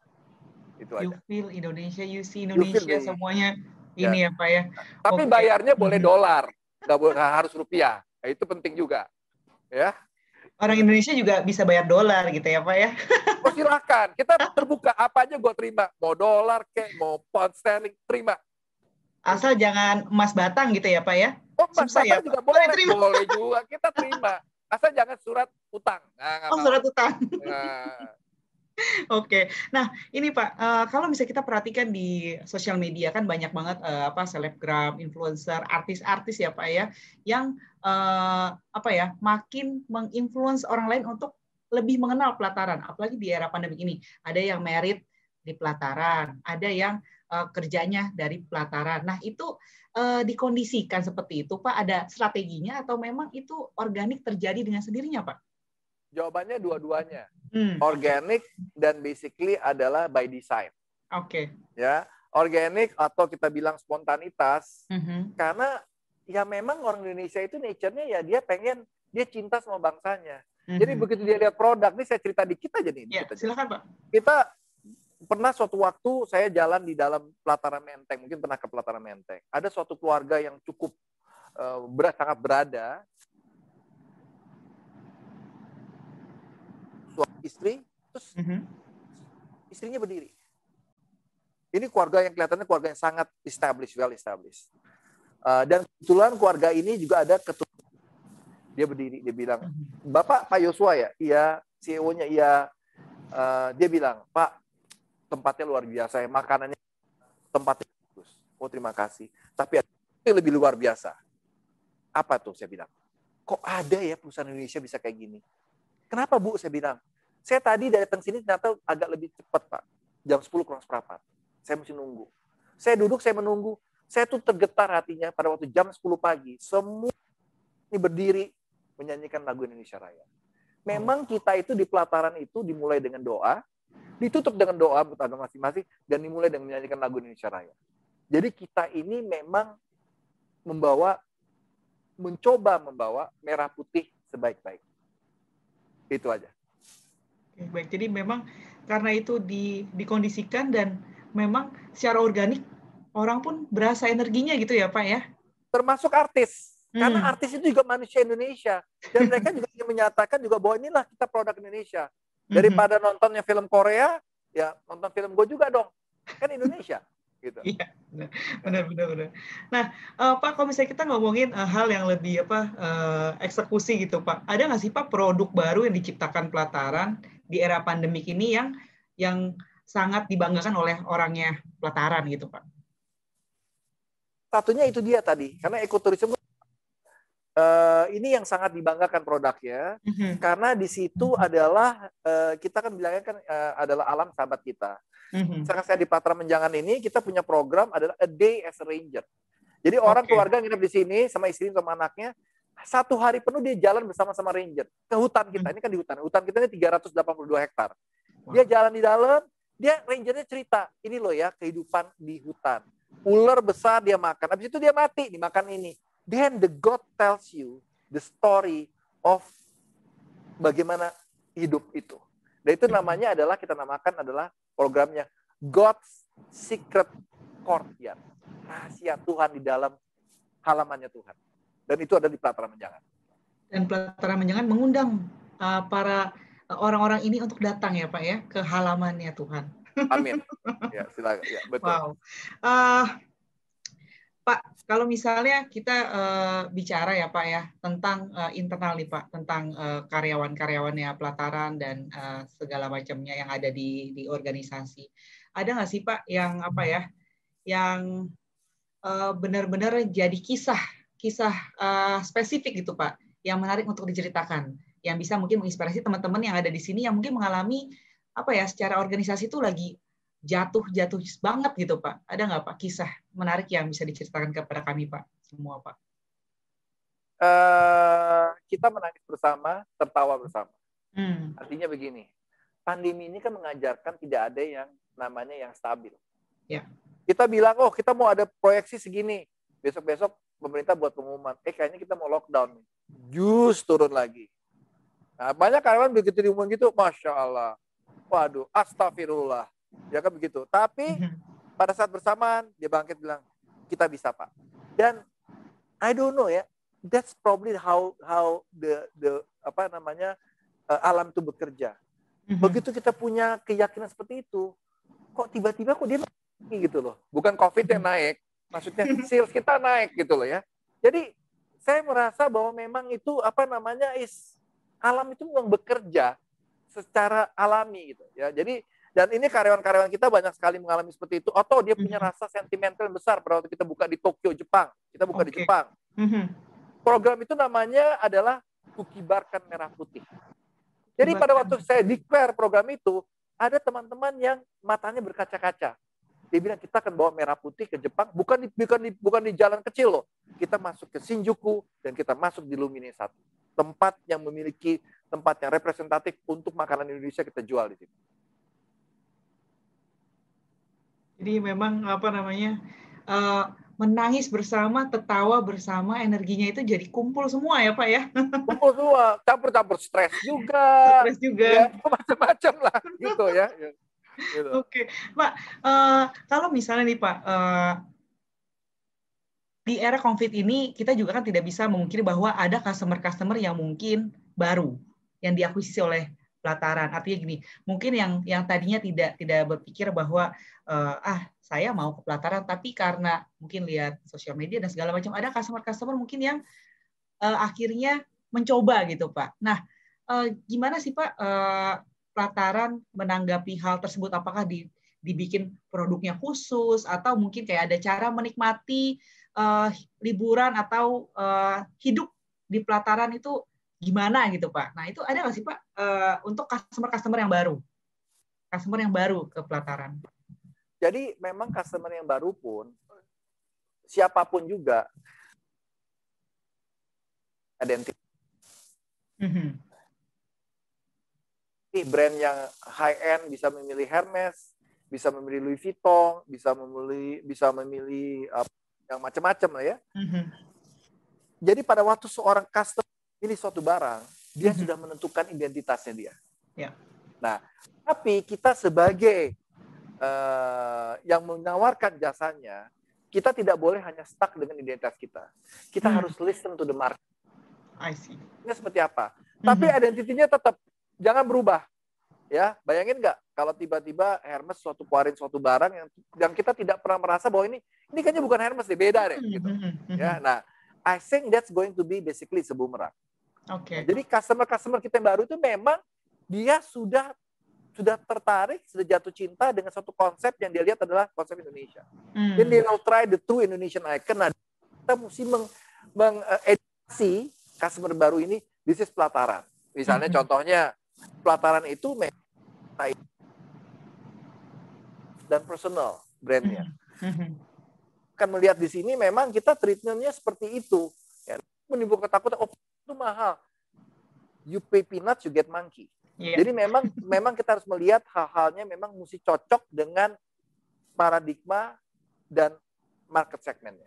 Speaker 1: Itu you aja. feel Indonesia, you see Indonesia, you semuanya ini ya, ya Pak ya.
Speaker 3: Tapi okay. bayarnya boleh dolar, nggak boleh harus rupiah. Nah, itu penting juga, ya.
Speaker 1: Orang Indonesia juga bisa bayar dolar gitu ya Pak ya.
Speaker 3: Oh silakan, kita terbuka apa aja gue terima, mau dolar kek, mau pound sterling terima.
Speaker 1: Asal jangan emas batang gitu ya Pak ya.
Speaker 3: Oh emas Susah batang ya, juga boleh, boleh, boleh juga kita terima. Asal jangan surat utang.
Speaker 1: Nah, oh, surat utang. Nah, Oke, nah ini Pak, uh, kalau misalnya kita perhatikan di sosial media kan banyak banget uh, apa selebgram, influencer, artis-artis ya Pak ya, yang uh, apa ya makin menginfluence orang lain untuk lebih mengenal pelataran, apalagi di era pandemi ini. Ada yang merit di pelataran, ada yang uh, kerjanya dari pelataran. Nah itu uh, dikondisikan seperti itu Pak, ada strateginya atau memang itu organik terjadi dengan sendirinya Pak?
Speaker 3: Jawabannya dua-duanya. Hmm. Organic dan basically adalah by design.
Speaker 1: Oke. Okay.
Speaker 3: Ya, organic atau kita bilang spontanitas. Mm -hmm. Karena ya memang orang Indonesia itu nature-nya ya dia pengen dia cinta sama bangsanya. Jadi mhm. begitu dia lihat produk, ini saya cerita dikit aja nih.
Speaker 1: Ya, silakan Pak.
Speaker 3: Kita pernah suatu waktu saya jalan di dalam pelataran Menteng, mungkin pernah ke pelataran Menteng. Ada suatu keluarga yang cukup uh, berat, sangat berada. Suami istri, terus mm -hmm. istrinya berdiri. Ini keluarga yang kelihatannya keluarga yang sangat established, well established. Uh, dan kebetulan keluarga ini juga ada ketua dia berdiri, dia bilang, Bapak Pak Yosua ya? Iya, CEO-nya iya. Uh, dia bilang, Pak, tempatnya luar biasa ya, makanannya tempatnya bagus. Oh terima kasih. Tapi lebih luar biasa. Apa tuh saya bilang? Kok ada ya perusahaan Indonesia bisa kayak gini? Kenapa Bu? Saya bilang. Saya tadi datang sini ternyata agak lebih cepat Pak. Jam 10 kurang seperempat. Saya mesti nunggu. Saya duduk, saya menunggu. Saya tuh tergetar hatinya pada waktu jam 10 pagi. Semua ini berdiri menyanyikan lagu Indonesia Raya. Memang kita itu di pelataran itu dimulai dengan doa, ditutup dengan doa buat agama masing-masing, dan dimulai dengan menyanyikan lagu Indonesia Raya. Jadi kita ini memang membawa, mencoba membawa merah putih sebaik-baik. Itu aja.
Speaker 1: Baik, jadi memang karena itu di, dikondisikan dan memang secara organik orang pun berasa energinya gitu ya Pak ya?
Speaker 3: Termasuk artis karena hmm. artis itu juga manusia Indonesia. Dan mereka juga ingin menyatakan juga bahwa inilah kita produk Indonesia. Hmm. Daripada hmm. nontonnya film Korea, ya nonton film gue juga dong. Kan Indonesia. gitu.
Speaker 1: Iya, benar, benar, benar. Nah, uh, Pak, kalau misalnya kita ngomongin uh, hal yang lebih apa uh, eksekusi gitu, Pak, ada nggak sih Pak produk baru yang diciptakan pelataran di era pandemik ini yang yang sangat dibanggakan oleh orangnya pelataran gitu, Pak?
Speaker 3: Satunya itu dia tadi, karena ekoturisme uh, ini yang sangat dibanggakan produknya mm-hmm. karena di situ mm-hmm. adalah uh, kita kan bilangnya kan uh, adalah alam sahabat kita. Mm-hmm. Sekarang saya di Patra Menjangan ini kita punya program adalah a day as a ranger. Jadi orang okay. keluarga nginep di sini sama istri sama anaknya satu hari penuh dia jalan bersama-sama ranger ke hutan kita. Mm-hmm. Ini kan di hutan. Hutan kita ini 382 hektar. Dia jalan di dalam, dia rangernya cerita, ini loh ya kehidupan di hutan. Ular besar dia makan, habis itu dia mati dimakan ini then the God tells you the story of bagaimana hidup itu. Dan itu namanya adalah kita namakan adalah programnya God's Secret Courtyard. Rahasia Tuhan di dalam halamannya Tuhan. Dan itu ada di Pelataran Menjangan.
Speaker 1: Dan Pelataran Menjangan mengundang uh, para orang-orang ini untuk datang ya Pak ya ke halamannya Tuhan.
Speaker 3: Amin. Ya, silakan. Ya, betul. Wow.
Speaker 1: Uh, Pak, kalau misalnya kita uh, bicara ya Pak ya tentang uh, internal nih Pak, tentang uh, karyawan-karyawannya pelataran dan uh, segala macamnya yang ada di di organisasi, ada nggak sih Pak yang apa ya, yang uh, benar-benar jadi kisah kisah uh, spesifik gitu Pak, yang menarik untuk diceritakan, yang bisa mungkin menginspirasi teman-teman yang ada di sini yang mungkin mengalami apa ya secara organisasi itu lagi jatuh-jatuh banget gitu Pak. Ada nggak Pak kisah menarik yang bisa diceritakan kepada kami Pak semua Pak?
Speaker 3: Uh, kita menangis bersama, tertawa bersama. Hmm. Artinya begini, pandemi ini kan mengajarkan tidak ada yang namanya yang stabil. Ya. Kita bilang, oh kita mau ada proyeksi segini, besok-besok pemerintah buat pengumuman, eh kayaknya kita mau lockdown nih. Jus turun lagi. Nah, banyak karyawan begitu diumum gitu, Masya Allah. Waduh, astagfirullah Ya kan begitu. Tapi mhm. pada saat bersamaan dia bangkit bilang, kita bisa Pak. Dan I don't know ya, that's probably how how the the apa namanya uh, alam itu bekerja. Mhm. Begitu kita punya keyakinan seperti itu, kok tiba-tiba kok dia naik gitu loh. Bukan COVID yang mhm. naik, maksudnya sales kita naik gitu loh ya. Jadi saya merasa bahwa memang itu apa namanya is alam itu memang bekerja secara alami gitu ya. Jadi dan ini karyawan-karyawan kita banyak sekali mengalami seperti itu. Atau dia punya mm-hmm. rasa sentimental yang besar pada waktu kita buka di Tokyo, Jepang. Kita buka okay. di Jepang. Mm-hmm. Program itu namanya adalah Kukibarkan Merah Putih. Jadi pada waktu saya declare program itu, ada teman-teman yang matanya berkaca-kaca. Dia bilang kita akan bawa merah putih ke Jepang, bukan di, bukan di, bukan di jalan kecil loh. Kita masuk ke Shinjuku dan kita masuk di Lumine 1. Tempat yang memiliki tempat yang representatif untuk makanan Indonesia kita jual di sini.
Speaker 1: Jadi memang apa namanya uh, menangis bersama, tertawa bersama, energinya itu jadi kumpul semua ya Pak ya.
Speaker 3: Kumpul semua, campur-campur stres juga.
Speaker 1: Stres juga.
Speaker 3: Ya, macam-macam lah gitu ya.
Speaker 1: Gitu. Oke, Pak. Uh, kalau misalnya nih Pak, uh, di era COVID ini kita juga kan tidak bisa memungkiri bahwa ada customer-customer yang mungkin baru yang diakuisisi oleh pelataran. Artinya gini, mungkin yang yang tadinya tidak tidak berpikir bahwa uh, ah saya mau ke pelataran, tapi karena mungkin lihat sosial media dan segala macam ada customer-customer mungkin yang uh, akhirnya mencoba gitu Pak. Nah, uh, gimana sih Pak uh, pelataran menanggapi hal tersebut? Apakah di, dibikin produknya khusus atau mungkin kayak ada cara menikmati uh, liburan atau uh, hidup di pelataran itu gimana gitu Pak. Nah itu ada nggak sih Pak uh, untuk customer-customer yang baru? Customer yang baru ke pelataran.
Speaker 3: Jadi memang customer yang baru pun, siapa pun juga, identitas. Mm-hmm. Brand yang high end bisa memilih Hermes, bisa memilih Louis Vuitton, bisa memilih bisa memilih uh, yang macam-macam lah ya. Mm-hmm. Jadi pada waktu seorang customer ini suatu barang, dia hmm. sudah menentukan identitasnya dia.
Speaker 1: Ya.
Speaker 3: Nah, tapi kita sebagai uh, yang menawarkan jasanya, kita tidak boleh hanya stuck dengan identitas kita. Kita hmm. harus listen to the market.
Speaker 1: I see.
Speaker 3: Ini seperti apa? Hmm. Tapi identitinya tetap jangan berubah. Ya, bayangin nggak kalau tiba-tiba Hermes suatu keluarin suatu barang yang yang kita tidak pernah merasa bahwa ini ini kayaknya bukan Hermes deh, beda deh hmm, gitu. Hmm, ya, nah I think that's going to be basically sebumerang.
Speaker 1: Oke. Okay.
Speaker 3: Jadi customer-customer kita yang baru itu memang dia sudah sudah tertarik, sudah jatuh cinta dengan satu konsep yang dia lihat adalah konsep Indonesia. Hmm. Dia will try the true Indonesian icon. Nah, kita mesti mengedukasi meng customer baru ini bisnis pelataran. Misalnya hmm. contohnya pelataran itu dan personal brandnya. Hmm. hmm. Kan melihat di sini memang kita treatmentnya seperti itu. Ya, menimbulkan ketakutan, oh itu mahal. You pay peanuts, you get monkey. Yeah. Jadi memang memang kita harus melihat hal-halnya memang mesti cocok dengan paradigma dan market segmentnya.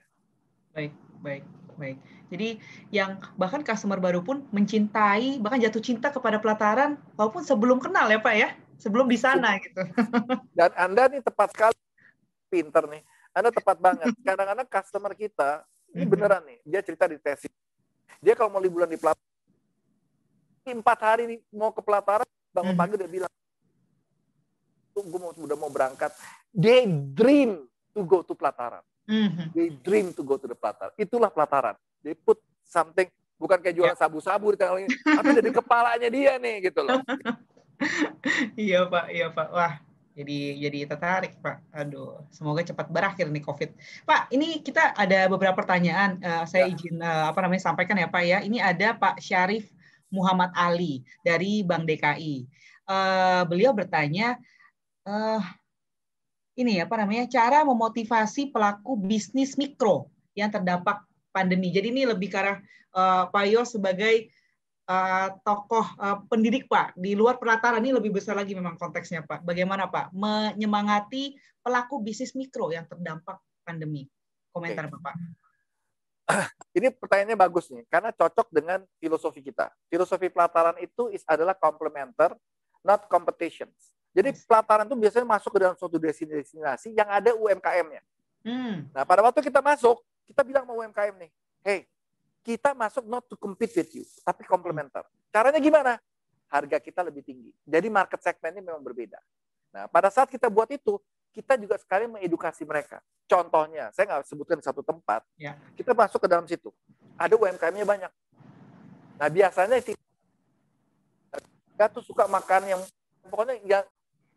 Speaker 1: Baik, baik, baik. Jadi yang bahkan customer baru pun mencintai, bahkan jatuh cinta kepada pelataran walaupun sebelum kenal ya Pak ya, sebelum di sana gitu.
Speaker 3: Dan Anda nih tepat sekali, pinter nih. Anda tepat banget. Kadang-kadang customer kita, ini mm-hmm. beneran nih, dia cerita di tesis dia kalau mau liburan di pelataran, empat hari mau ke pelataran, bangun hmm. pagi dia bilang, gue mau udah mau berangkat. They dream to go to pelataran. Mm-hmm. They dream to go to the pelataran. Itulah pelataran. They put something bukan kayak jualan ya. sabu-sabu di tengah ini, tapi dari kepalanya dia nih gitu loh.
Speaker 1: iya pak, iya pak. Wah, jadi jadi tertarik Pak. Aduh, semoga cepat berakhir nih COVID. Pak, ini kita ada beberapa pertanyaan. Uh, saya ya. izin uh, apa namanya sampaikan ya Pak ya. Ini ada Pak Syarif Muhammad Ali dari Bank DKI. Uh, eh, beliau bertanya, uh, ini ya apa namanya cara memotivasi pelaku bisnis mikro yang terdampak pandemi. Jadi ini lebih ke arah uh, Pak Yos sebagai uh, tokoh uh, pendidik Pak di luar pelataran ini lebih besar lagi memang konteksnya Pak. Bagaimana Pak menyemangati pelaku bisnis mikro yang terdampak pandemi? Komentar okay. Bapak.
Speaker 3: Ini pertanyaannya bagus nih, karena cocok dengan filosofi kita. Filosofi pelataran itu is, adalah complementer, not competitions. Jadi pelataran itu biasanya masuk ke dalam suatu destinasi yang ada UMKM-nya. Hmm. Nah, pada waktu kita masuk, kita bilang mau UMKM nih, hey, kita masuk not to compete with you, tapi komplementer. Caranya gimana? Harga kita lebih tinggi. Jadi market segmentnya memang berbeda. Nah, pada saat kita buat itu, kita juga sekali mengedukasi mereka. Contohnya, saya nggak sebutkan satu tempat, ya. kita masuk ke dalam situ. Ada UMKM-nya banyak. Nah, biasanya kita tuh suka makan yang pokoknya yang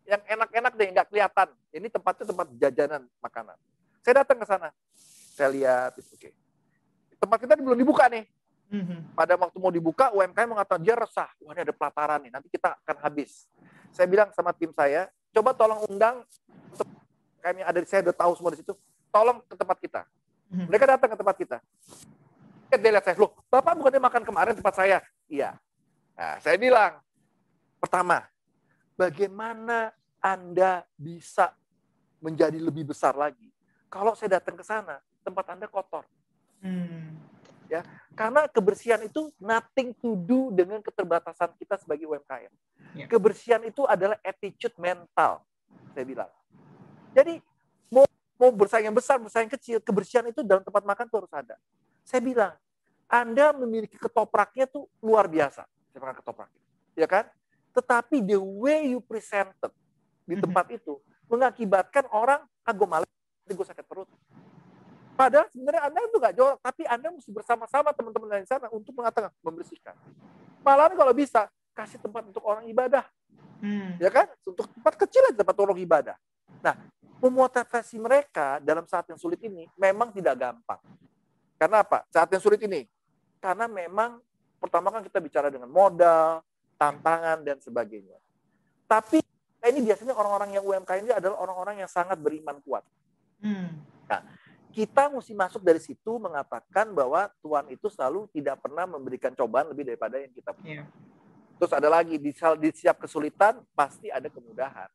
Speaker 3: yang enak-enak deh, nggak kelihatan. Ini tempatnya tempat jajanan makanan. Saya datang ke sana, saya lihat, oke. Okay tempat kita belum dibuka nih. Mm-hmm. Pada waktu mau dibuka, UMKM mengatakan dia resah. Wah ini ada pelataran nih, nanti kita akan habis. Saya bilang sama tim saya, coba tolong undang kami ada di saya udah tahu semua di situ, tolong ke tempat kita. Mm-hmm. Mereka datang ke tempat kita. Dia lihat saya, loh, Bapak bukannya makan kemarin tempat saya? Iya. Nah, saya bilang, pertama, bagaimana Anda bisa menjadi lebih besar lagi? Kalau saya datang ke sana, tempat Anda kotor. Hmm. Ya, karena kebersihan itu nothing to do dengan keterbatasan kita sebagai UMKM. Ya. Kebersihan itu adalah attitude mental, saya bilang. Jadi mau mau bersaing yang besar, bersaing kecil, kebersihan itu dalam tempat makan itu harus ada. Saya bilang, Anda memiliki ketopraknya tuh luar biasa. Saya makan ketoprak. Ya kan? Tetapi the way you presented di mhm. tempat itu mengakibatkan orang, ah gue malas, gue sakit perut. Padahal sebenarnya Anda itu nggak jorok, tapi Anda mesti bersama-sama teman-teman di sana untuk mengatakan, membersihkan. Malahan kalau bisa, kasih tempat untuk orang ibadah. Hmm. Ya kan? Untuk tempat kecil aja tempat orang ibadah. Nah, memotivasi mereka dalam saat yang sulit ini memang tidak gampang. Karena apa? Saat yang sulit ini. Karena memang pertama kan kita bicara dengan modal, tantangan, dan sebagainya. Tapi ini biasanya orang-orang yang UMKM ini adalah orang-orang yang sangat beriman kuat. Hmm. Nah, kita mesti masuk dari situ mengatakan bahwa Tuhan itu selalu tidak pernah memberikan cobaan lebih daripada yang kita punya. Yeah. Terus ada lagi di, di setiap kesulitan pasti ada kemudahan.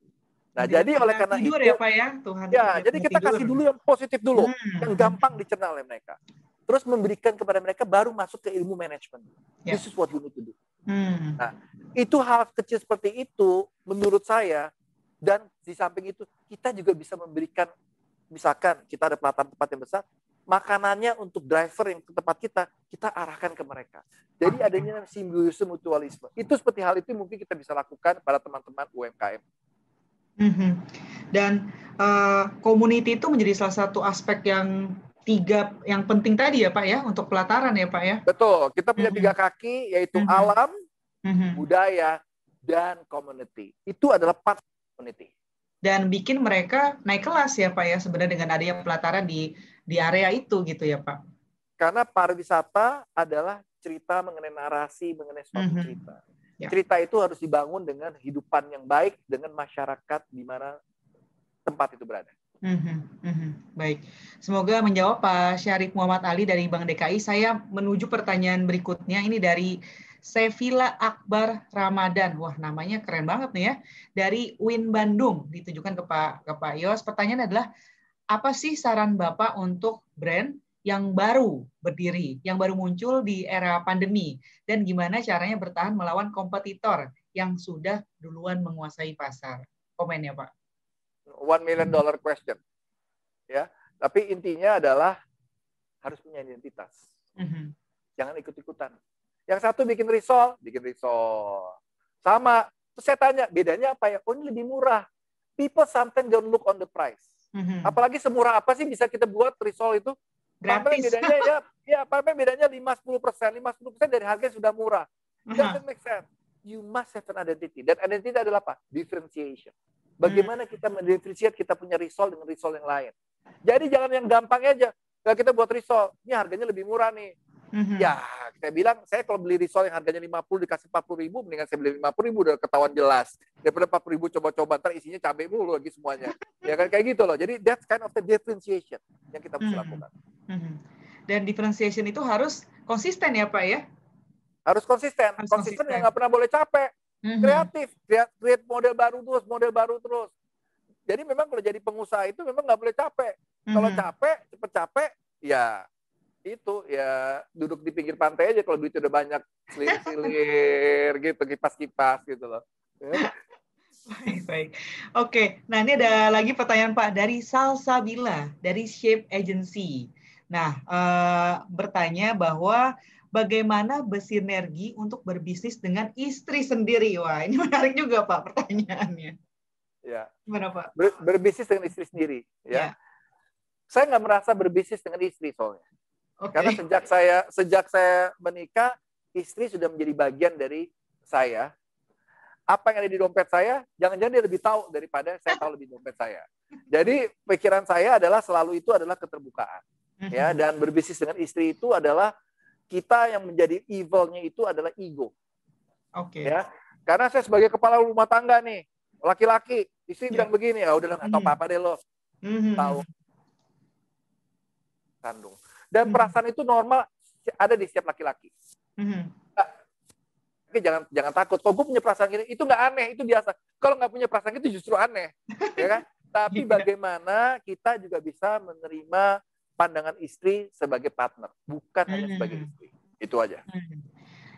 Speaker 3: Nah, jadi, jadi oleh karena
Speaker 1: itu
Speaker 3: ya
Speaker 1: Pak ya, Tuhan.
Speaker 3: Ya, jadi kita tidur. kasih dulu yang positif dulu, hmm. yang gampang dicerna oleh mereka. Terus memberikan kepada mereka baru masuk ke ilmu manajemen. Yeah. This is what you need to do. Hmm. Nah, itu hal kecil seperti itu menurut saya dan di samping itu kita juga bisa memberikan misalkan kita ada pelataran tempat yang besar, makanannya untuk driver yang ke tempat kita, kita arahkan ke mereka. Jadi adanya simbiosis mutualisme. Itu seperti hal itu mungkin kita bisa lakukan pada teman-teman UMKM.
Speaker 1: Mm-hmm. Dan uh, community itu menjadi salah satu aspek yang tiga yang penting tadi ya Pak ya untuk pelataran ya Pak ya.
Speaker 3: Betul. Kita punya mm-hmm. tiga kaki yaitu mm-hmm. alam, mm-hmm. budaya, dan community. Itu adalah part community
Speaker 1: dan bikin mereka naik kelas ya Pak ya sebenarnya dengan adanya pelataran di di area itu gitu ya Pak.
Speaker 3: Karena pariwisata adalah cerita mengenai narasi, mengenai suatu mm -hmm. cerita. Ya. Cerita itu harus dibangun dengan hidupan yang baik dengan masyarakat di mana tempat itu berada. Mm -hmm.
Speaker 1: Mm -hmm. Baik, semoga menjawab Pak Syarif Muhammad Ali dari Bank DKI. Saya menuju pertanyaan berikutnya ini dari Sevilla Akbar Ramadan. Wah, namanya keren banget nih ya. Dari Win Bandung ditujukan ke Pak ke Pak Yos. Pertanyaan adalah apa sih saran Bapak untuk brand yang baru berdiri, yang baru muncul di era pandemi dan gimana caranya bertahan melawan kompetitor yang sudah duluan menguasai pasar? Komen ya, Pak.
Speaker 3: One million dollar question. Ya, tapi intinya adalah harus punya identitas. Mm -hmm. Jangan ikut-ikutan yang satu bikin risol, bikin risol. Sama. Terus saya tanya, bedanya apa ya? Oh ini lebih murah. People sometimes don't look on the price. Mm-hmm. Apalagi semurah apa sih bisa kita buat risol itu? Gratis. bedanya ya, ya apa bedanya 5-10 persen. 5-10 persen dari harga sudah murah. Uh-huh. Doesn't make sense. You must have an identity. Dan identity adalah apa? Differentiation. Bagaimana kita mendiferensiat kita punya risol dengan risol yang lain. Jadi jangan yang gampang aja. Kalau kita buat risol, ini harganya lebih murah nih. Mm-hmm. Ya, saya bilang, saya kalau beli risol yang harganya 50 dikasih 40 ribu, mendingan saya beli 50 ribu udah ketahuan jelas. Daripada 40 ribu coba-coba, ntar isinya cabai mulu lagi semuanya. ya kan, kayak gitu loh. Jadi that's kind of the differentiation yang kita mesti mm-hmm. lakukan. Mm-hmm.
Speaker 1: Dan differentiation itu harus konsisten ya Pak ya?
Speaker 3: Harus konsisten. Harus konsisten, konsisten. yang nggak pernah boleh capek. Mm-hmm. Kreatif, create, create model baru terus, model baru terus. Jadi memang kalau jadi pengusaha itu memang nggak boleh capek. Mm-hmm. Kalau capek, cepet capek, ya itu ya duduk di pinggir pantai aja kalau duitnya udah banyak silir-silir gitu kipas-kipas gitu loh.
Speaker 1: Ya. Baik, baik. Oke, nah ini ada lagi pertanyaan Pak dari Salsabila dari Shape Agency. Nah, eh, bertanya bahwa bagaimana bersinergi untuk berbisnis dengan istri sendiri. Wah, ini menarik juga Pak pertanyaannya.
Speaker 3: Ya. Gimana Pak? Ber, berbisnis dengan istri sendiri. Ya. ya. Saya nggak merasa berbisnis dengan istri soalnya. Okay. Karena sejak saya sejak saya menikah, istri sudah menjadi bagian dari saya. Apa yang ada di dompet saya, jangan-jangan dia lebih tahu daripada saya tahu lebih dompet saya. Jadi pikiran saya adalah selalu itu adalah keterbukaan. Ya, mhm. dan berbisnis dengan istri itu adalah kita yang menjadi evilnya itu adalah ego.
Speaker 1: Oke. Okay.
Speaker 3: Ya. Karena saya sebagai kepala rumah tangga nih, laki-laki, istri yeah. bilang begini, ya udah nggak tahu mhm. apa-apa deh lo. Mm-hmm. Tahu kandung. Dan hmm. perasaan itu normal ada di setiap laki-laki. Hmm. Oke, jangan jangan takut. Kalau gue punya perasaan gini, itu nggak aneh, itu biasa. Kalau nggak punya perasaan itu justru aneh, ya kan? Tapi iya. bagaimana kita juga bisa menerima pandangan istri sebagai partner, bukan hanya
Speaker 1: Hmm.
Speaker 3: sebagai istri. Itu aja.
Speaker 1: Hmm.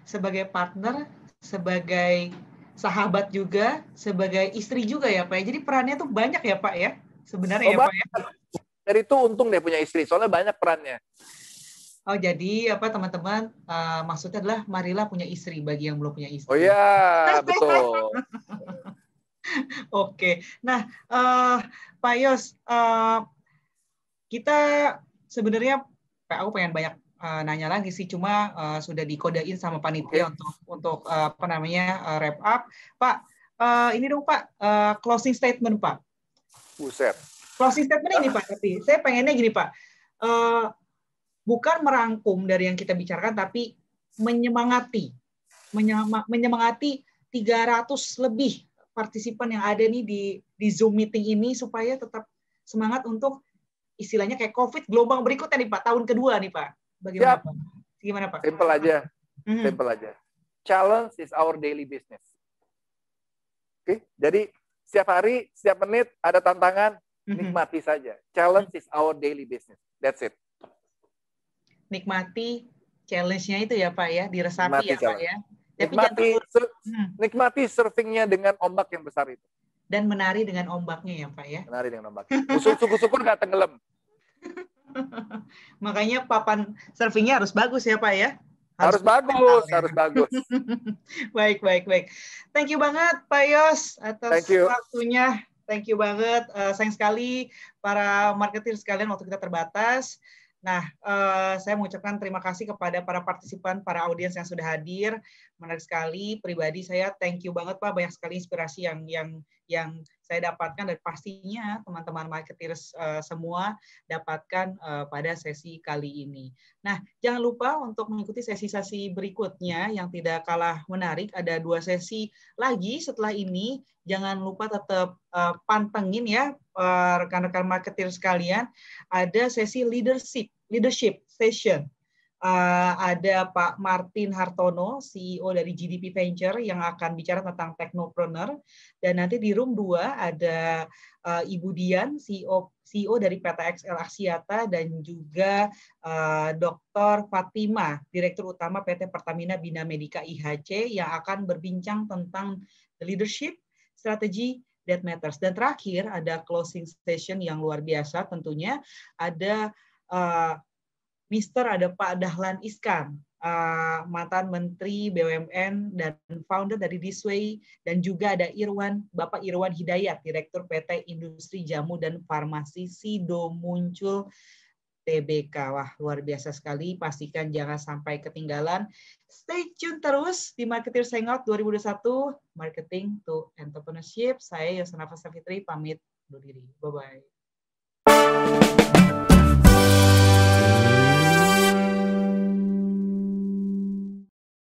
Speaker 1: Sebagai partner, sebagai sahabat juga, sebagai istri juga ya Pak. ya. Jadi perannya tuh banyak ya Pak ya. Sebenarnya
Speaker 3: Oh,
Speaker 1: ya Pak ya.
Speaker 3: Dari itu untung deh punya istri, soalnya banyak perannya.
Speaker 1: Oh jadi apa teman-teman eh, maksudnya adalah marilah punya istri bagi yang belum punya istri.
Speaker 3: Oh iya, betul.
Speaker 1: Oke. Nah, eh, Pak Yos, eh, kita sebenarnya Pak, aku pengen banyak eh, nanya lagi sih, cuma eh, sudah dikodein sama panitia untuk untuk eh, apa namanya eh, wrap up. Pak, eh, ini dong Pak, eh, closing statement Pak.
Speaker 3: Buset.
Speaker 1: Closing statement ini Pak, tapi saya pengennya gini Pak, Eh, bukan merangkum dari yang kita bicarakan, tapi menyemangati, Menyema- menyemangati 300 lebih partisipan yang ada nih di di Zoom meeting ini supaya tetap semangat untuk istilahnya kayak COVID gelombang berikutnya nih Pak, tahun kedua nih Pak. Bagaimana
Speaker 3: Siap.
Speaker 1: Pak? Gimana Pak?
Speaker 3: Simple aja,
Speaker 1: Mhm.
Speaker 3: simple aja. Challenge is our daily business. Oke, jadi setiap hari, setiap menit ada tantangan. Nikmati saja. Challenge is our daily business. That's it.
Speaker 1: Nikmati challenge-nya itu ya Pak ya, diresapi
Speaker 3: Nikmati
Speaker 1: ya Pak
Speaker 3: challenge.
Speaker 1: ya. Tapi
Speaker 3: Nikmati, sur-
Speaker 1: Hmm.
Speaker 3: nikmati surfingnya dengan ombak yang besar itu.
Speaker 1: dan menari dengan ombaknya ya Pak ya.
Speaker 3: Menari dengan ombak. Syukur-syukur nggak tenggelam.
Speaker 1: Makanya papan surfingnya harus bagus ya Pak ya.
Speaker 3: Harus, bagus,
Speaker 1: mental ya.
Speaker 3: harus bagus.
Speaker 1: baik, baik, baik. Thank you banget Pak Yos atas waktunya. Thank you banget. Eh, sayang sekali para marketer sekalian waktu kita terbatas. Nah, eh, saya mengucapkan terima kasih kepada para partisipan, para audiens yang sudah hadir. Menarik sekali. Pribadi saya thank you banget Pak. Banyak sekali inspirasi yang yang yang saya dapatkan dan pastinya teman-teman marketers eh, semua dapatkan eh, pada sesi kali ini. Nah, jangan lupa untuk mengikuti sesi-sesi berikutnya yang tidak kalah menarik. Ada dua sesi lagi setelah ini. Jangan lupa tetap eh, pantengin ya rekan-rekan marketer sekalian. Ada sesi leadership leadership session. Eh, ada Pak Martin Hartono, CEO dari GDP Venture yang akan bicara tentang technopreneur. Dan nanti di room 2 ada eh, Ibu Dian, CEO CEO dari PT XL Aksiata dan juga eh, Dr. Fatima, Direktur Utama PT Pertamina Bina Medica IHC yang akan berbincang tentang leadership strategi that matters. Dan terakhir ada closing session yang luar biasa tentunya ada eh, Mister ada Pak Dahlan Iskan, eh, mantan Menteri BUMN dan founder dari Disway dan juga ada Irwan Bapak Irwan Hidayat, Direktur PT Industri Jamu dan Farmasi Sido muncul TBK. Wah, luar biasa sekali. Pastikan jangan sampai ketinggalan. Stay tune terus di Marketeers Hangout 2021, Marketing to Entrepreneurship. Saya Yosana Fitri pamit undur diri. Bye-bye.